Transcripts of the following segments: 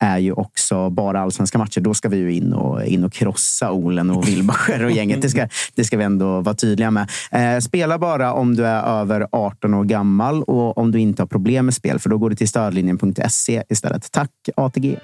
är ju också bara allsvenska matcher. Då ska vi ju in och, in och krossa Olen och Wilbacher och gänget. Det ska, det ska vi ändå vara tydliga med. Eh, spela bara om du är över 18 år gammal och om du inte har problem med spel, för då går du till stödlinjen.se istället. Tack ATG!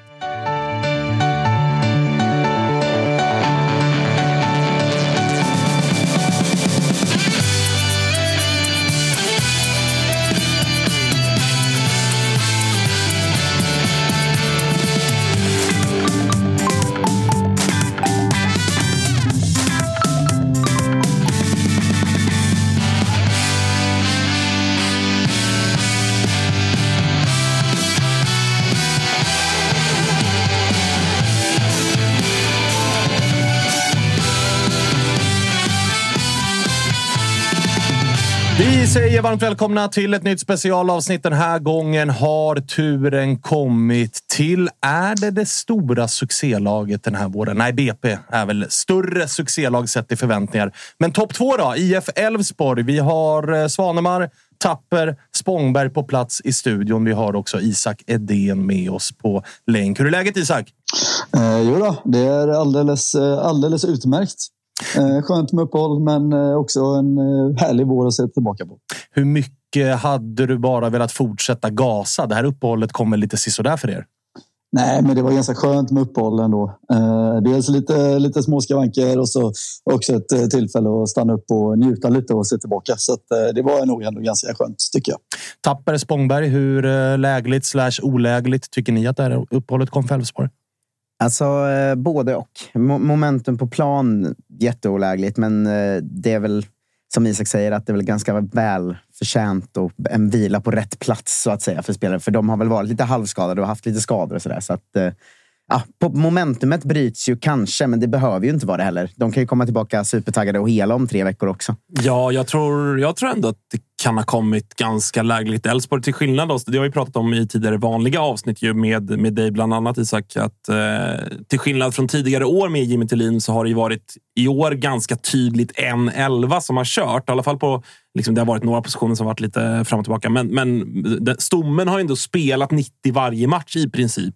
Säger varmt välkomna till ett nytt specialavsnitt. Den här gången har turen kommit till... Är det det stora succélaget den här våren? Nej, BP är väl större succélag sett i förväntningar. Men topp två då? IF Elfsborg. Vi har eh, Svanemar, Tapper, Spångberg på plats i studion. Vi har också Isak Edén med oss på länk. Hur är läget Isak? Eh, jo då, det är alldeles, eh, alldeles utmärkt. Eh, skönt med uppehåll, men eh, också en eh, härlig vår att se tillbaka på. Hur mycket hade du bara velat fortsätta gasa? Det här uppehållet kommer lite sisådär för er. Nej, men det var ganska skönt med uppehåll ändå. Dels lite, lite små skavanker och så också ett tillfälle att stanna upp och njuta lite och se tillbaka. Så det var nog ändå ganska skönt, tycker jag. Tapper Spångberg, hur lägligt slash olägligt tycker ni att det här uppehållet kom för Elfsborg? Alltså, eh, både och. Momentum på plan, jätteolägligt, men eh, det är väl som Isak säger, att det är väl ganska väl förtjänt och en vila på rätt plats så att säga för spelare. För de har väl varit lite halvskadade och haft lite skador och sådär. Så att, eh, ja, momentumet bryts ju kanske, men det behöver ju inte vara det heller. De kan ju komma tillbaka supertaggade och hela om tre veckor också. Ja, jag tror, jag tror ändå att det kan ha kommit ganska lägligt. Elfsborg till skillnad, då, det har vi pratat om i tidigare vanliga avsnitt ju med, med dig bland annat Isak, att eh, till skillnad från tidigare år med Jimmy Tillin så har det ju varit i år ganska tydligt en elva som har kört. I alla fall på Liksom det har varit några positioner som varit lite fram och tillbaka. Men, men eh, stommen har ändå spelat 90 varje match i princip.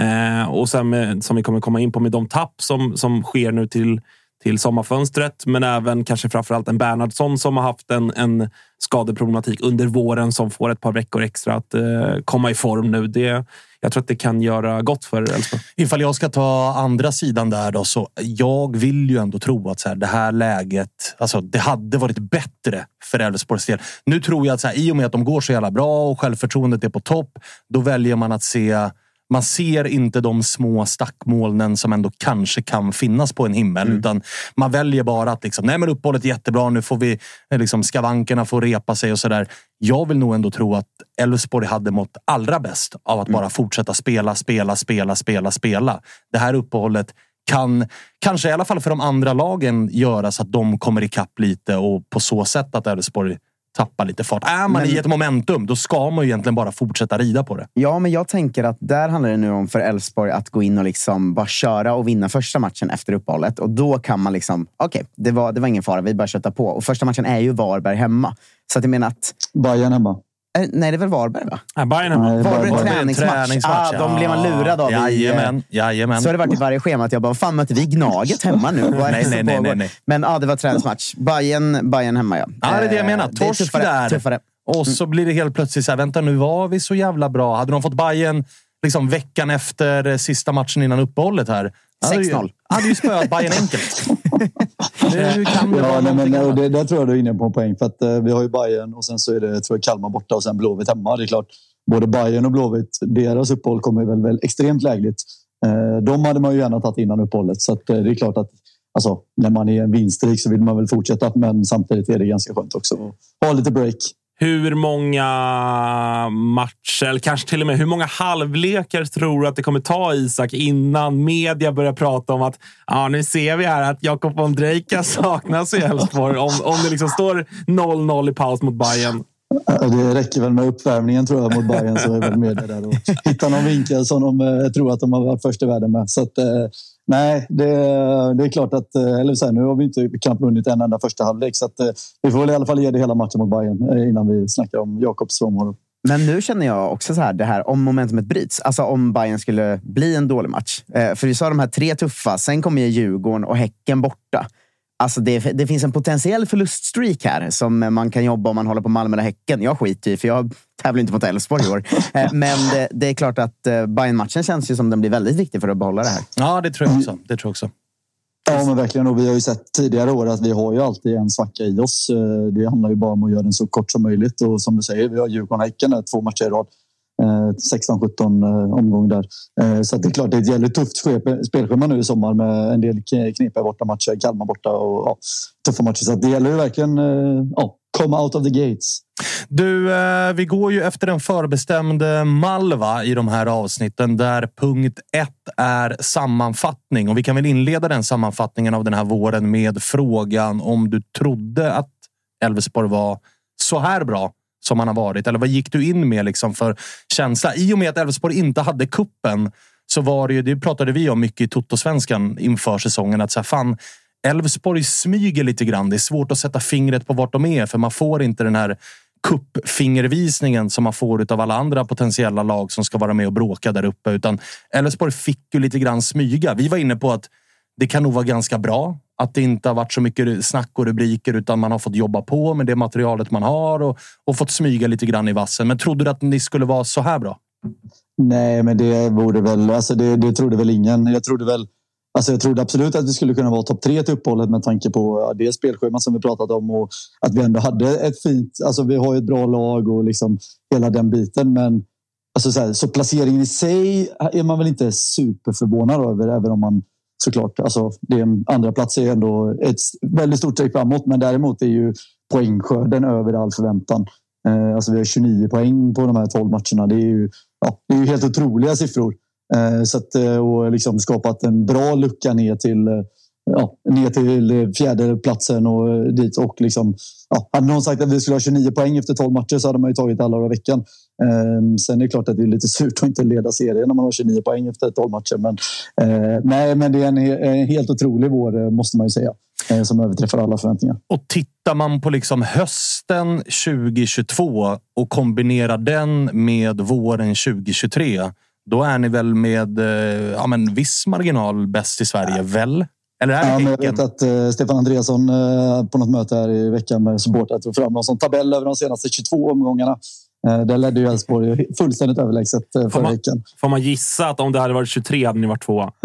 Eh, och sen med, som vi kommer komma in på med de tapp som, som sker nu till, till sommarfönstret. Men även kanske framförallt en Bernhardsson som har haft en, en skadeproblematik under våren som får ett par veckor extra att eh, komma i form nu. Det, jag tror att det kan göra gott för Elfsborg. Ifall jag ska ta andra sidan där då, så jag vill ju ändå tro att så här, det här läget, alltså det hade varit bättre för Elfsborgs del. Nu tror jag att så här, i och med att de går så jävla bra och självförtroendet är på topp, då väljer man att se man ser inte de små stackmolnen som ändå kanske kan finnas på en himmel. Mm. Utan man väljer bara att liksom, nej men uppehållet är jättebra. Nu får vi liksom, skavankerna får repa sig och sådär. Jag vill nog ändå tro att Elfsborg hade mått allra bäst av att mm. bara fortsätta spela, spela, spela, spela, spela. Det här uppehållet kan, kanske i alla fall för de andra lagen, göra så att de kommer ikapp lite och på så sätt att Elfsborg tappa lite fart. Är man men, i ett momentum, då ska man ju egentligen bara fortsätta rida på det. Ja, men jag tänker att där handlar det nu om för Elfsborg att gå in och liksom bara köra och vinna första matchen efter uppehållet. Och då kan man liksom, okej, okay, det, var, det var ingen fara, vi bara kötta på. Och första matchen är ju Varberg hemma. Så att jag menar att... Bayern hemma. Eh, nej, det är väl Varberg va? Ja, Bayern hemma. Varberg är träningsmatch. träningsmatch. Ah, de blev man lurad av. Jajamän, i, jajamän. Så har det varit i varje schema. Att jag bara, vad fan möter vi Gnaget hemma nu? nej, nej, nej, nej, nej. Men ja, det var träningsmatch. Bayern, Bayern hemma ja. Ja, det är det jag menar. Torsk tuffare, där. Tuffare. Och så blir det helt plötsligt så här, vänta nu var vi så jävla bra. Hade de fått Bayern liksom veckan efter sista matchen innan uppehållet här. 6-0. Hade ju spöat Bayern enkelt. kan det ja, nej, men, och det, där tror jag du är inne på en poäng. För att, eh, vi har ju Bayern och sen så är det tror jag, Kalmar borta och sen Blåvitt hemma. Det är klart, både Bayern och Blåvitt, deras uppehåll kommer väl, väl extremt lägligt. Eh, de hade man ju gärna tagit innan uppehållet. Så att, eh, det är klart att alltså, när man är en vinstrik så vill man väl fortsätta. Men samtidigt är det ganska skönt också att ha lite break. Hur många matcher, eller kanske till och med hur många halvlekar tror du att det kommer ta Isak innan media börjar prata om att ah, nu ser vi här att Jakob Ondrejka saknas i Elfsborg. Om, om det liksom står 0-0 i paus mot Bayern. Det räcker väl med uppvärmningen tror jag mot Bayern så är väl media där och hitta någon vinkel som de eh, tror att de har varit först i världen med. Så att, eh, Nej, det, det, är klart att... Eh, eller så här, nu har vi inte knappt vunnit en enda första halvlek. Så att, eh, vi får väl i alla fall ge det hela matchen mot Bayern eh, innan vi snackar om Jakobs frånvaro. Men nu känner jag också så här, det här om momentumet bryts. Alltså om Bayern skulle bli en dålig match. För vi sa de här tre tuffa, sen kommer ju Djurgården och Häcken borta. Alltså det, det, finns en potentiell förluststreak här som man kan jobba om man håller på Malmö eller Häcken. Jag skiter i, för jag tävlar inte mot Elfsborg i år. Eh, men det, det, är klart att eh, Bayern-matchen känns ju som den blir väldigt viktig för att behålla det här. Ja, det tror jag också. Det tror jag också. Ja, men verkligen. Och vi har ju sett tidigare år att vi har ju alltid en svacka i oss. Eh, det handlar ju bara om att göra den så kort som möjligt. Och som du säger, vi har Djurgården och Häcken två matcher i rad. 16-17 eh, omgång där. Eh, så så det är klart, det är ett jävligt tufft spelschema nu i sommar med en del knepiga bortamatcher, Kalmar borta och ja, tuffa matcher. Så det gäller ju verkligen eh, ja, come out of the gates. Du, vi går ju efter en förbestämd mall i de här avsnitten där punkt ett är sammanfattning. Och vi kan väl inleda den sammanfattningen av den här våren med frågan om du trodde att Elfsborg var så här bra som han har varit? Eller vad gick du in med liksom för känsla? I och med att Elfsborg inte hade kuppen så var det ju, det pratade vi om mycket i Toto-svenskan inför säsongen, att så här, fan, Elfsborg smyger lite grann. Det är svårt att sätta fingret på vart de är, för man får inte den här kuppfingervisningen som man får av alla andra potentiella lag som ska vara med och bråka där uppe. Utan Elfsborg fick ju lite grann smyga. Vi var inne på att det kan nog vara ganska bra att det inte har varit så mycket snack och rubriker utan man har fått jobba på med det materialet man har och, och fått smyga lite grann i vassen. Men trodde du att ni skulle vara så här bra? Nej, men det vore väl... Alltså det, det trodde väl ingen. Jag trodde väl... Alltså jag trodde absolut att vi skulle kunna vara topp tre till uppehållet med tanke på det spelschema som vi pratat om och att vi ändå hade ett fint... Alltså vi har ett bra lag och liksom hela den biten. Men alltså så, här, så placeringen i sig är man väl inte superförvånad över, även om man såklart. Alltså, det är en andra plats är ändå ett väldigt stort steg framåt, men däremot är ju poängskörden över all förväntan. Eh, alltså vi har 29 poäng på de här 12 matcherna. Det är ju, ja, det är ju helt otroliga siffror. Eh, så att, eh, och liksom skapat en bra lucka ner till eh, ja, ner till fjärde platsen och eh, dit. Och liksom, ja, hade någon sagt att vi skulle ha 29 poäng efter 12 matcher så hade man ju tagit alla över i veckan. Ehm, sen är det klart att det är lite surt att inte leda serien när man har 29 poäng efter 12 matcher. Men, eh, nej, men det är en, en, helt otrolig vår, måste man ju säga. Eh, som överträffar alla förväntningar. Och tittar man på liksom hösten 2022 och kombinerar den med våren 2023 då är ni väl med eh, ja, men viss marginal bäst i Sverige, väl? Eller är det ja, men jag vet att uh, Stefan Andreasson uh, på något möte här i veckan med supportrar tog fram någon sån tabell över de senaste 22 omgångarna. Eh, där ledde ju Elfsborg fullständigt överlägset eh, förra veckan. Får man gissa att om det hade varit 23 hade ni varit tvåa?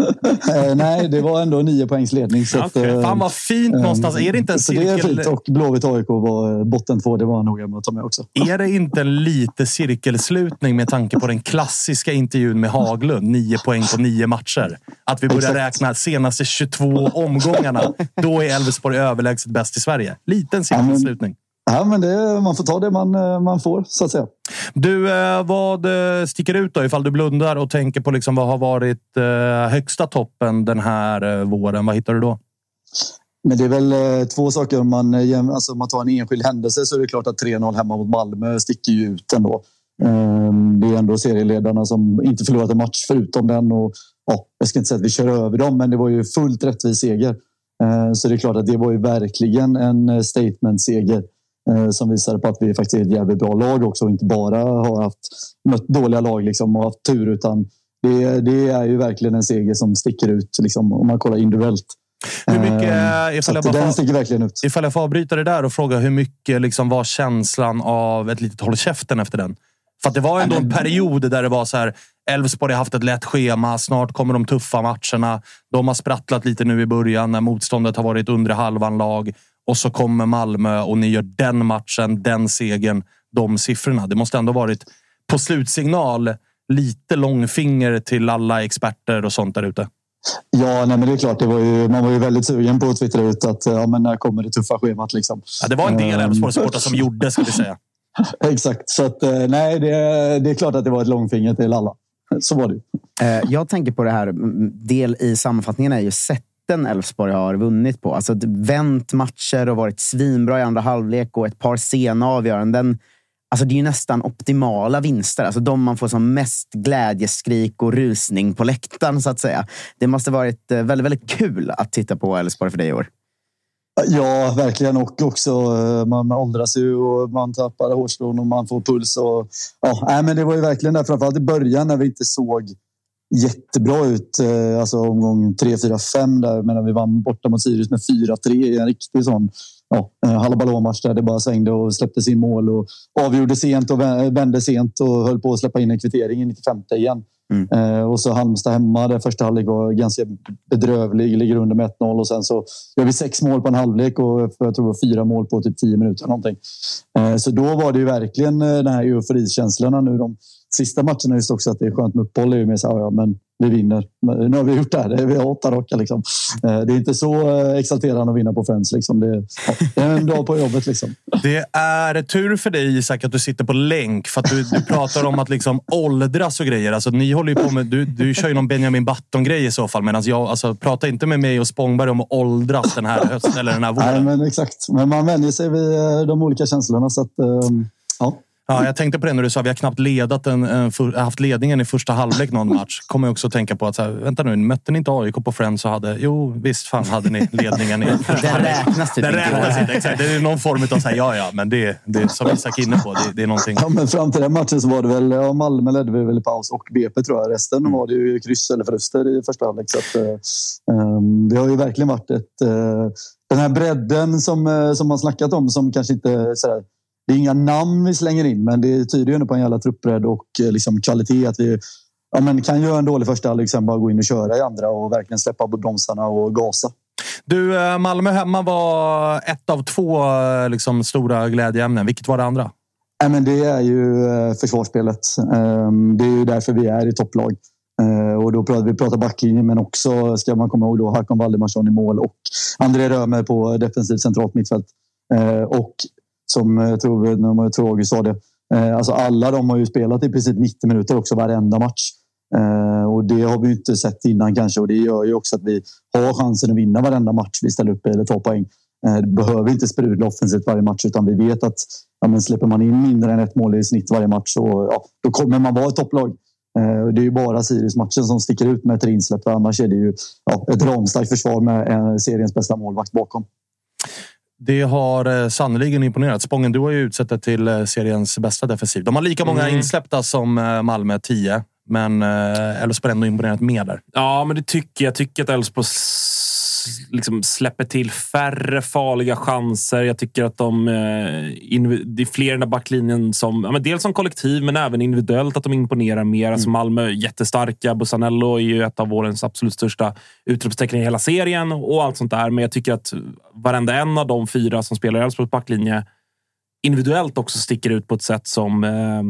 Eh, nej, det var ändå nio poängs ledning. Så okay. att, Fan vad fint någonstans. Är det inte en cirkel? Det är fint. Och Blåvitt AIK var botten två. Det var noga med att ta med också. Är det inte en lite cirkelslutning med tanke på den klassiska intervjun med Haglund? Nio poäng på nio matcher. Att vi börjar Exakt. räkna senaste 22 omgångarna. Då är Elfsborg överlägset bäst i Sverige. Liten cirkelslutning. Ja, men det, man får ta det man, eh, man får, så att säga. Du, eh, vad eh, sticker ut då ifall du blundar och tänker på liksom vad har varit högsta toppen den här våren? Vad hittar du då? Men det är väl två saker. Om man, alltså, om man tar en enskild händelse så är det klart att 3-0 hemma mot Malmö sticker ju ut ändå. Ehm, det är ändå serieledarna som inte förlorat en match förutom den. Och, ja, jag ska inte säga att vi kör över dem, men det var ju fullt rättvis seger. Ehm, så det är klart att det var ju verkligen en statement-seger. Eh, som visar på att vi faktiskt är ett jävligt bra lag också och inte bara har haft mött dåliga lag liksom och haft tur utan det, det är ju verkligen en seger som sticker ut liksom, om man kollar individuellt. Hur mycket, eh, ifall jag den får, sticker verkligen ut. Ifall jag får avbryta det där och fråga hur mycket liksom var känslan av ett litet håll käften efter den? För det var ändå en period där det var så här. Elfsborg har haft ett lätt schema. Snart kommer de tuffa matcherna. De har sprattlat lite nu i början när motståndet har varit under halvan lag och så kommer Malmö och ni gör den matchen, den segern, de siffrorna. Det måste ändå varit på slutsignal lite långfinger till alla experter och sånt där ute. Ja, nej, men det är klart. Det var ju, man var ju väldigt sugen på att twittra ut att ja, men när kommer det tuffa schemat. Liksom. Ja, det var en del Elfsborgssupportrar som gjorde, ska vi säga. Exakt, så att, eh, nej, det, det är klart att det var ett långfinger till alla. Så var det. Eh, jag tänker på det här, del i sammanfattningen är ju sätt sätten Elfsborg har vunnit på. Alltså vänt matcher och varit svinbra i andra halvlek och ett par sena avgöranden. Alltså det är ju nästan optimala vinster. Alltså de man får som mest glädjeskrik och rusning på läktaren, så att säga. Det måste varit eh, väldigt, väldigt kul att titta på Elfsborg för dig i år. Ja, verkligen. Och också eh, man åldras ju och man tappar hårstrån och man får puls. Och, ja, men det var ju verkligen där, framförallt i början när vi inte såg jättebra ut. Eh, alltså omgång 3, 4, 5 där medan vi vann borta mot Sirius med 4-3 i en riktig sån ja, eh, halabalå-match där det bara svängde och släpptes in mål och avgjorde sent och vände sent och höll på att släppa in en kvittering i 95 igen. Mm. Eh, och så Halmstad hemma där första halvlek var ganska bedrövlig, ligger under med 1-0 och sen så gör vi sex mål på en halvlek och jag tror det var fyra mål på typ 10 minuter någonting. Eh, så då var det ju verkligen den här euforikänslorna nu de sista matcherna just också att det är skönt med uppehåll. är ju mer så här, ja, men vi vinner. Nu har vi gjort det här. Vi har åtta raka. Liksom. Eh, det är inte så eh, exalterande att vinna på Friends. Liksom. Det, är en dag på jobbet. Liksom. Det är tur för dig Isak att du sitter på länk. För att du, du pratar om att liksom åldras och grejer. Alltså, ni håller på med, du, du kör ju någon Benjamin Button-grej i så fall. Medan jag, alltså, prata inte med mig och Spångberg om att åldras den här hösten eller den här våren. Nej, men exakt. Men man vänjer sig vid eh, de olika känslorna. Så att, ja. Ja, jag tänkte på det när du sa att vi har knappt ledat en, en för, haft ledningen i första halvlek någon match. Kommer jag också att tänka på att så här, vänta nu, mötte ni inte AIK på Friends så hade... Jo, visst fan hade ni ledningen i första halvlek. Det räknas typ Det räknas inte. Exakt. Det är någon form av så här, ja, ja, men det, det som Isak är inne på. Det, det är någonting. Ja, men fram till den matchen så var det väl ja, Malmö ledde vi väl i paus och BP tror jag. Resten mm. var det ju kryss eller förluster i första halvlek. Så att, um, det har ju verkligen varit ett... Uh, den här bredden som, uh, som man snackat om som kanske inte så här, det är inga namn vi slänger in, men det tyder ju ändå på en jävla truppbredd och eh, liksom kvalitet. Att vi ja, men kan göra en dålig första halvlek, sen bara gå in och köra i andra och verkligen släppa på bromsarna och gasa. Du, eh, Malmö hemma var ett av två eh, liksom, stora glädjeämnen. Vilket var det andra? Ja, men det är ju försvarsspelet. Ehm, det är ju därför vi är i topplag. Och då pratar vi pratar backlinje, men också ska man komma ihåg då Hakon Valdemarsson i mål och André Römer på defensivt centralt mittfält. Och som jag tror, nummer två August sa det. Eh, alltså alla de har ju spelat i princip 90 minuter också varenda match. Eh, och det har vi inte sett innan kanske och det gör ju också att vi har chansen att vinna varenda match vi ställer upp i eller tar poäng. Eh, det behöver inte sprudla offensivt varje match utan vi vet att ja, men släpper man in mindre än ett mål i snitt varje match så ja, då kommer man vara ett topplag. Det är ju bara Sirius-matchen som sticker ut med tre insläpp. Annars är det ju ja, ett ramstarkt försvar med seriens bästa målvakt bakom. Det har eh, sannoliken imponerat. Spången, du har ju utsett det till eh, seriens bästa defensiv. De har lika många mm. insläppta som eh, Malmö, 10. Men Elfsborg har ändå imponerat mer där. Ja, men det tycker jag. Jag tycker att Elfsborg liksom släpper till färre farliga chanser. Jag tycker att de... Eh, det är fler i den där backlinjen som... Ja, dels som kollektiv, men även individuellt att de imponerar mer. Alltså mm. Malmö jättestarka. Busanello är ju ett av vårens absolut största utropstecken i hela serien och allt sånt där. Men jag tycker att varenda en av de fyra som spelar i Elfsborgs backlinje individuellt också sticker ut på ett sätt som eh,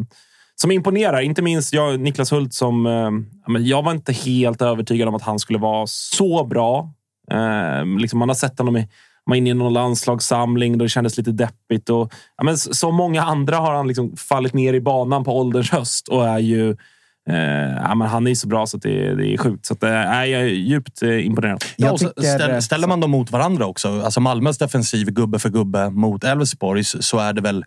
som imponerar. Inte minst jag, Niklas Hult som... Eh, jag var inte helt övertygad om att han skulle vara så bra. Eh, liksom man har sett honom i, man inne i någon landslagssamling då det kändes lite deppigt. Och, ja, men så många andra har han liksom fallit ner i banan på ålderns höst och är ju... Eh, ja, men han är så bra så det, det är sjukt. Så att, eh, jag är djupt eh, imponerad. Ja, ställer, ställer man dem mot varandra också, alltså Malmös defensiv gubbe för gubbe mot Elfsborgs, så är det väl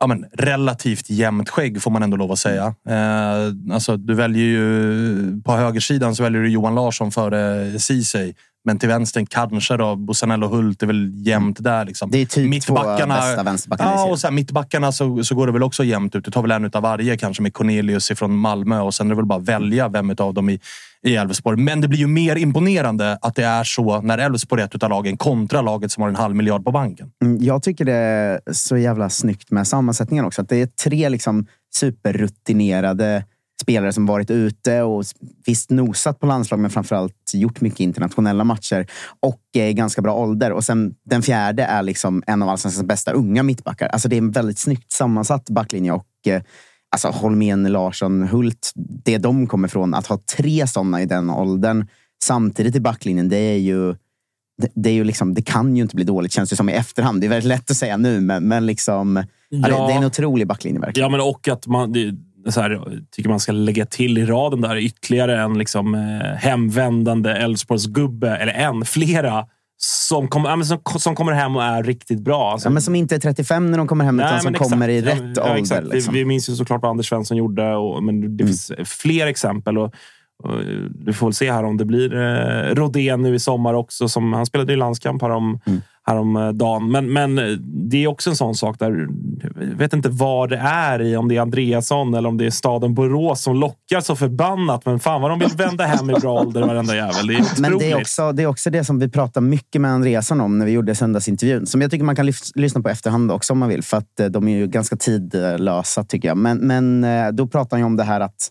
ja, men, relativt jämnt skägg får man ändå lov att säga. Eh, alltså, du väljer ju, på högersidan så väljer du Johan Larsson före Ceesay. Men till vänster kanske då Busanello Hult är väl jämnt där. Liksom. Det är typ mittbackarna, två bästa vänsterbackarna Ja, och sen mittbackarna så, så går det väl också jämnt ut. Du tar väl en av varje kanske med Cornelius från Malmö och sen är det väl bara att välja vem av dem i, i Elfsborg. Men det blir ju mer imponerande att det är så när Elfsborg är ett av lagen kontra laget som har en halv miljard på banken. Mm, jag tycker det är så jävla snyggt med sammansättningen också. Att det är tre liksom superrutinerade spelare som varit ute och visst nosat på landslag, men framförallt gjort mycket internationella matcher och är i ganska bra ålder. Och sen den fjärde är liksom en av allsvenskans bästa unga mittbackar. Alltså det är en väldigt snyggt sammansatt backlinje och eh, alltså Holmén, Larsson, Hult, det de kommer från. Att ha tre sådana i den åldern samtidigt i backlinjen, det är ju det, det, är ju liksom, det kan ju inte bli dåligt, känns det som i efterhand. Det är väldigt lätt att säga nu, men, men liksom, ja. det, det, är en otrolig backlinje. Verkligen. Ja, men och att man, det, så här, tycker man ska lägga till i raden där ytterligare en liksom, eh, hemvändande Elfsborgsgubbe, eller en, flera, som, kom, ja, som, som, kommer hem och är riktigt bra. Alltså, ja, men som inte är 35 när de kommer hem, Nej, utan som exakt, kommer i rätt ja, ålder. Liksom. Vi, vi, minns ju såklart vad Anders Svensson gjorde, och, men det mm. finns fler exempel. Och, och, du får väl se här om det blir eh, Rodén nu i sommar också. Som, han spelade i landskamp här om mm häromdagen. Men, men det är också en sån sak där jag vet inte vad det är i, om det är Andreasson eller om det är staden Borås som lockar så förbannat. Men fan vad de vill vända hem i bra ålder varenda jävel. Det är Men det är, också, det är också det som vi pratade mycket med Andreasson om när vi gjorde söndagsintervjun. Som jag tycker man kan lyssna på efterhand också om man vill. För att eh, de är ju ganska tidlösa tycker jag. Men, men eh, då pratar han om det här att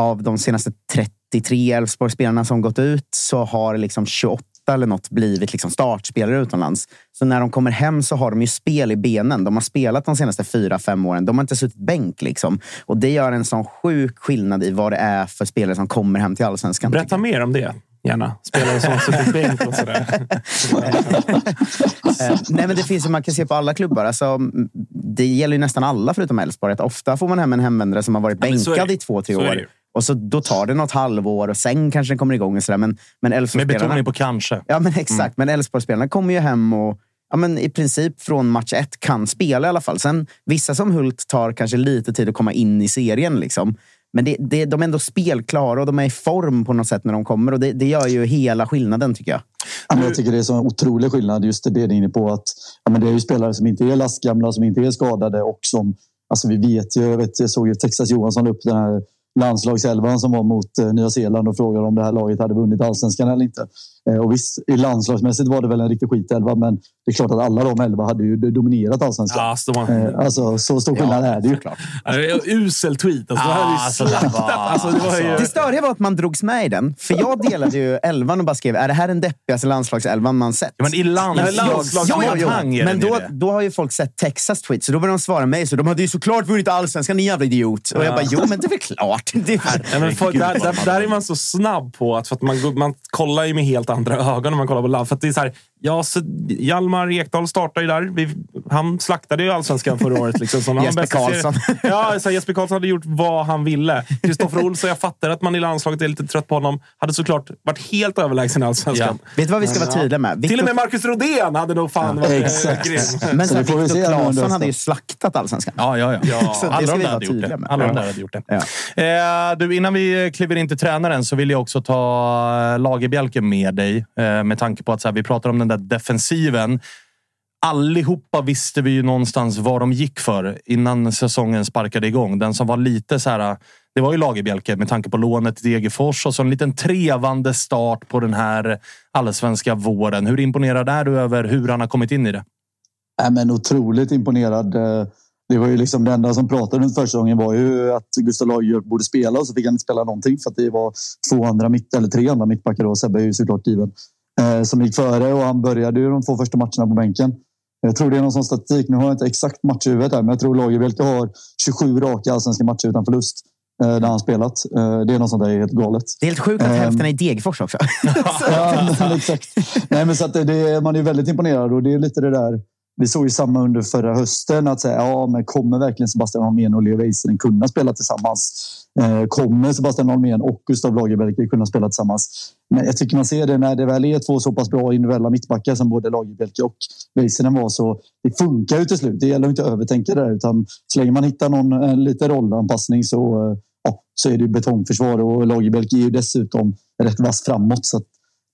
av de senaste 33 Elfsborg-spelarna som gått ut så har liksom 28 eller något blivit liksom startspelare utomlands. Så när de kommer hem så har de ju spel i benen. De har spelat de senaste fyra, fem åren. De har inte suttit bänk. Liksom. Och det gör en sån sjuk skillnad i vad det är för spelare som kommer hem till allsvenskan. Berätta mer om det. Gärna. Spelare som suttit bänk och sådär. Eh, nej, men det finns ju, man kan se på alla klubbar. Alltså, det gäller ju nästan alla förutom Elfsborg. Ofta får man hem en hemvändare som har varit bänkad i två, tre år. Och så, då tar det något halvår och sen kanske den kommer igång. Och så där. Men, men Med betoning på kanske. Ja, men exakt. Mm. Men Elfsborgsspelarna kommer ju hem och ja, men i princip från match ett kan spela i alla fall. Sen vissa som Hult tar kanske lite tid att komma in i serien. Liksom. Men det, det, de är ändå spelklara och de är i form på något sätt när de kommer. Och det, det gör ju hela skillnaden tycker jag. jag tycker det är så otrolig skillnad just det du är inne på. att ja, men Det är ju spelare som inte är lastgamla, som inte är skadade och som Alltså vi vet ju, jag, vet, jag såg ju Texas Johansson upp den här landslagselvan som var mot eh, Nya Zeeland och frågade om det här laget hade vunnit allsvenskan eller inte. Eh, och visst, i landslagsmässigt var det väl en riktig skitelva, men det är klart att alla de elva hade ju dominerat allsvenskan. Ja, alltså, man... Eh, alltså, så stor skillnad ja, är det ju. Klart. Usel tweet. Alltså, ah, alltså, det, var, alltså, det, var ju... det störiga var att man drogs med i den. För jag delade ju elvan och bara skrev, är det här den deppigaste landslagselvan man sett? Ja, men i landslagssammanhang ja, Men då, då har ju folk sett Texas tweets, så då började de svara mig. Så de hade ju såklart vunnit allsvenskan, din jävla idiot. Och jag bara, jo men det är väl klart. Det är... Ja, men för, där, där, där, är man så snabb på att, för att man, man kollar ju med helt andra ögon när man kollar på land. För det är så här, ja, så Hjalmar Ekdal startar ju där. Vi, han slaktade ju allsvenskan förra året. Liksom, som Jesper Karlsson. Ja, så Jesper Karlsson hade gjort vad han ville. Kristoffer Olsson, jag fattar att man i landslaget är lite trött på honom. Hade såklart varit helt överlägsen i allsvenskan. Ja. Vet du vad vi ska vara tydliga med? Victor... Till och med Marcus Rodén hade nog fan ja, varit exakt. grym. Men så Viktor Claesson hade ju slaktat allsvenskan. Ja, ja, ja. ja så alla de där hade gjort det. Alla de där hade gjort det. Ja. Eh, du, innan vi kliver in till tränaren så vill jag också ta Lagerbjälke med dig. Eh, med tanke på att så här, vi pratar om den den där defensiven. Allihopa visste vi ju någonstans vad de gick för innan säsongen sparkade igång. Den som var lite så här det var ju Lagerbjälke med tanke på lånet till Degerfors och så en liten trevande start på den här allsvenska våren. Hur imponerad är du över hur han har kommit in i det? Äh, men otroligt imponerad. Det var ju liksom det enda som pratade runt försäsongen var ju att Gustav Lagerbielke borde spela och så fick han inte spela någonting för att det var två andra mitt eller tre andra mittbackar och Sebbe är ju såklart given som gick före och han började ju de två första matcherna på bänken. Jag tror det är någon sån statistik. Nu har jag inte exakt match i huvudet här, men jag tror Lagerbielke har 27 raka allsvenska matcher utan förlust eh, där han spelat. Eh, det är något sånt där helt galet. Det är helt sjukt att hälften är i Degerfors också. ja, men, exakt. Nej, men så det, man är väldigt imponerad och det är lite det där vi såg ju samma under förra hösten. att säga, ja, men Kommer verkligen Sebastian Holmén och Leo Väisänen kunna spela tillsammans? Eh, kommer Sebastian Holmén och Gustav Lagerbielke kunna spela tillsammans? Men jag tycker man ser det när det väl är två så pass bra individuella mittbackar som både Lagerbielke och Väisänen var. Så det funkar ju till slut. Det gäller inte att övertänka det där. Utan så länge man hittar någon en lite rollanpassning så, eh, ja, så är det betongförsvar. Och Lagerbielke är ju dessutom rätt vass framåt. Så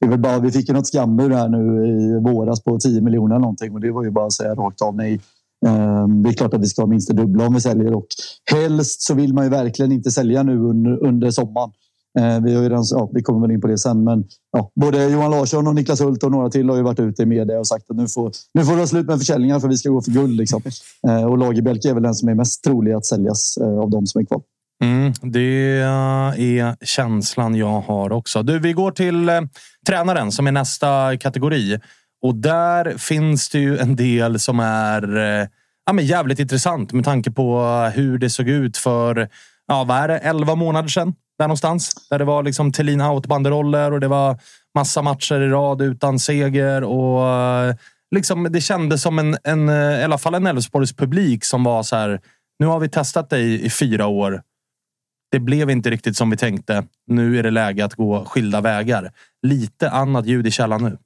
det är väl bara, vi fick ju något skambud här nu i våras på 10 miljoner eller någonting och det var ju bara att säga rakt av nej. Ehm, det är klart att vi ska ha minst det dubbla om vi säljer och helst så vill man ju verkligen inte sälja nu under, under sommaren. Ehm, vi, har ju redan, ja, vi kommer väl in på det sen, men ja, både Johan Larsson och Niklas Hult och några till har ju varit ute i media och sagt att nu får, nu får det vara slut med försäljningar för vi ska gå för guld. Liksom. Ehm, och Lagerbielke är väl den som är mest trolig att säljas eh, av de som är kvar. Mm, det är känslan jag har också. Du, vi går till eh, tränaren som är nästa kategori. Och där finns det ju en del som är eh, ja, men jävligt intressant med tanke på hur det såg ut för ja, vad är det, 11 månader sedan. Där någonstans. Där det var liksom Thelin out-banderoller och det var massa matcher i rad utan seger. Och eh, liksom, Det kändes som en, en, eh, i alla fall en Elfsborgs publik som var så här. Nu har vi testat dig i fyra år det blev inte riktigt som vi tänkte. Nu är det läge att gå skilda vägar. Lite annat ljud i källan nu.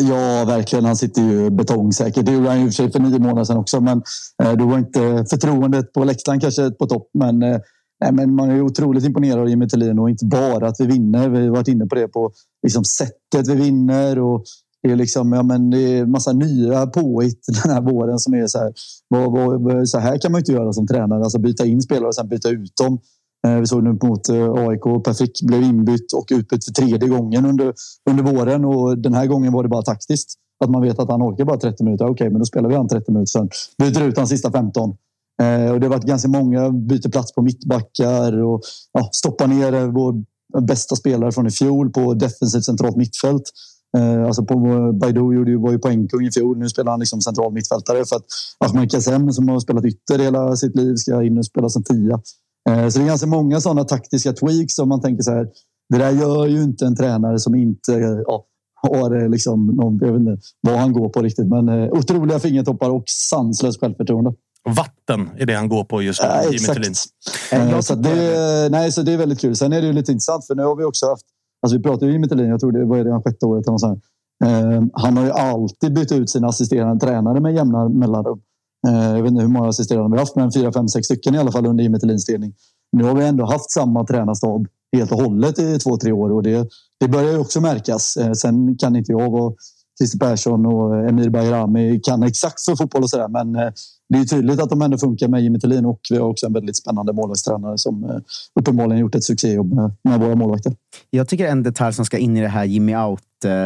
Ja, verkligen. Han sitter ju betongsäkert. Det gjorde han ju för sig för nio månader sedan också. Men eh, då var inte förtroendet på läktaren kanske på topp. Men, eh, men man är otroligt imponerad av Jimmy Thelin och inte bara att vi vinner. Vi har varit inne på det på liksom, sättet vi vinner. Och det är liksom, ja, men det är massa nya påhitt den här våren som är så här. Vad, vad, så här kan man inte göra som tränare. Alltså byta in spelare och sen byta ut dem. Eh, vi såg nu mot eh, AIK. Perfekt blev inbytt och utbytt för tredje gången under, under våren. Och den här gången var det bara taktiskt. Att man vet att han orkar bara 30 minuter. Okej, okay, men då spelar vi han 30 minuter. Sen byter ut han sista 15. Eh, och det har varit ganska många byter plats på mittbackar och ja, stoppar ner eh, vår bästa spelare från i fjol på defensivt centralt mittfält. Alltså på Baidu gjorde ju, var ju poängkung i fjol. Nu spelar han liksom central mittfältare för att Ahmed Kassem som har spelat ytter hela sitt liv ska in och spela som tia. Eh, så det är ganska många sådana taktiska tweaks som man tänker så här. Det där gör ju inte en tränare som inte ja, har eh, liksom någon, jag vet inte vad han går på riktigt, men eh, otroliga fingertoppar och sanslöst självförtroende. Vatten är det han går på just nu. Ja, exakt. Eh, så, det, nej, så det är väldigt kul. Sen är det ju lite intressant för nu har vi också haft, alltså vi pratar ju Jimmy Thelin, jag tror det var redan sjätte året. Eller så eh, han har ju alltid bytt ut sina assisterande tränare med jämna mellanrum. Eh, jag vet inte hur många assisterande vi har haft, men fyra, fem, sex stycken i alla fall under Jimmy Thelins ledning. Nu har vi ändå haft samma tränarstab helt och hållet i två, tre år och det, det börjar ju också märkas. Eh, sen kan inte jag och Christer Persson och Emir Bayrami kan exakt för fotboll och sådär, men eh, det är tydligt att de ändå funkar med Jimmy Thelin och vi har också en väldigt spännande målvaktstränare som uppenbarligen gjort ett succéjobb med, med våra målvakter. Jag tycker en detalj som ska in i det här Jimmy out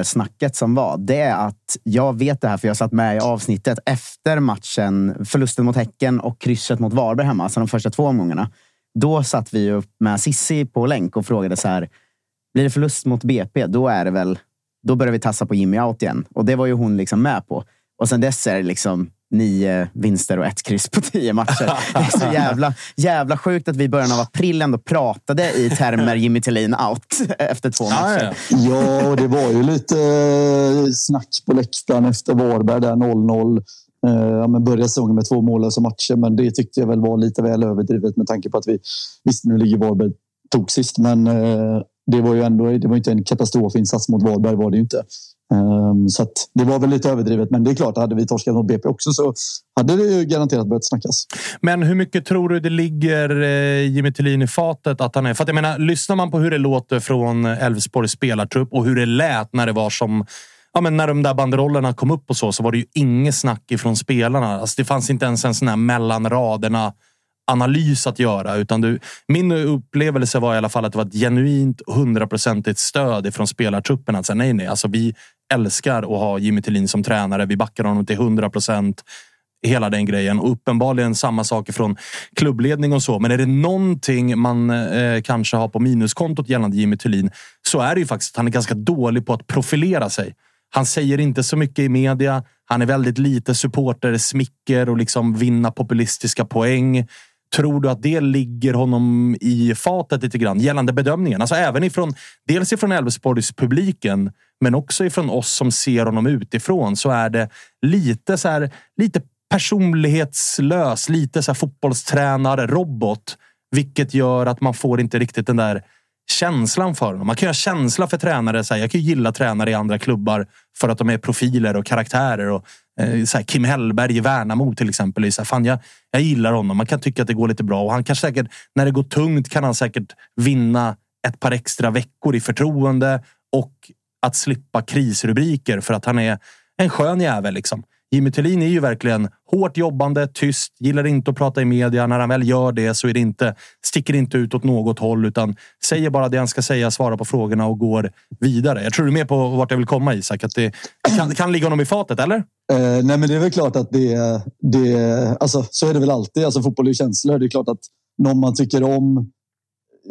snacket som var, det är att jag vet det här för jag satt med i avsnittet efter matchen, förlusten mot Häcken och krysset mot Varberg hemma, alltså de första två omgångarna. Då satt vi upp med Sissi på länk och frågade så här, blir det förlust mot BP, då är det väl, då börjar vi tassa på Jimmy out igen. Och det var ju hon liksom med på. Och sen dess är det liksom nio vinster och ett kryss på tio matcher. Det är så jävla, jävla sjukt att vi i början av april ändå pratade i termer Jimmy Tillin out efter två matcher. Ja, och det var ju lite eh, snack på läktaren efter Varberg där 0-0. Eh, ja, men började säsongen med två mållösa matcher, men det tyckte jag väl var lite väl överdrivet med tanke på att vi visst, nu ligger Varberg tog sist, men eh, det var ju ändå det var inte en katastrofinsats mot Varberg var det ju inte. Ehm, så det var väl lite överdrivet, men det är klart, hade vi torskat mot BP också så hade det ju garanterat börjat snackas. Men hur mycket tror du det ligger eh, Jimmy Tillin i fatet att han är? För att jag menar, lyssnar man på hur det låter från Elfsborgs spelartrupp och hur det lät när det var som ja, men när de där banderollerna kom upp och så, så var det ju inget snack ifrån spelarna. Alltså, det fanns inte ens en sån här mellan raderna analys att göra. Utan du, min upplevelse var i alla fall att det var ett genuint hundraprocentigt stöd från spelartruppen. Att säga, nej, nej, alltså vi älskar att ha Jimmy Tillin som tränare. Vi backar honom till hundra procent. Hela den grejen. Och uppenbarligen samma sak från klubbledning och så. Men är det någonting man eh, kanske har på minuskontot gällande Jimmy Tillin så är det ju faktiskt att han är ganska dålig på att profilera sig. Han säger inte så mycket i media. Han är väldigt lite supporter, smicker och liksom vinna populistiska poäng. Tror du att det ligger honom i fatet lite grann gällande bedömningen? Alltså även ifrån dels ifrån Elfsborgs publiken, men också ifrån oss som ser honom utifrån så är det lite så här, lite personlighetslös, lite så här fotbollstränare, robot, vilket gör att man får inte riktigt den där känslan för honom. Man kan ju ha känsla för tränare. Så här, jag kan ju gilla tränare i andra klubbar för att de är profiler och karaktärer. Och, Eh, så här, Kim Hellberg i Värnamo till exempel. Så här, fan, jag, jag gillar honom. Man kan tycka att det går lite bra och han kan säkert, när det går tungt kan han säkert vinna ett par extra veckor i förtroende och att slippa krisrubriker för att han är en skön jävel. Liksom. Jimmy Tillin är ju verkligen hårt jobbande, tyst, gillar inte att prata i media. När han väl gör det så är det inte, sticker inte ut åt något håll utan säger bara det han ska säga, svarar på frågorna och går vidare. Jag tror du är med på vart jag vill komma Isak. Att det, det, kan, det kan ligga honom i fatet, eller? Eh, nej, men det är väl klart att det, det alltså, så är det väl alltid. Alltså, fotboll är ju känslor. Det är klart att någon man tycker om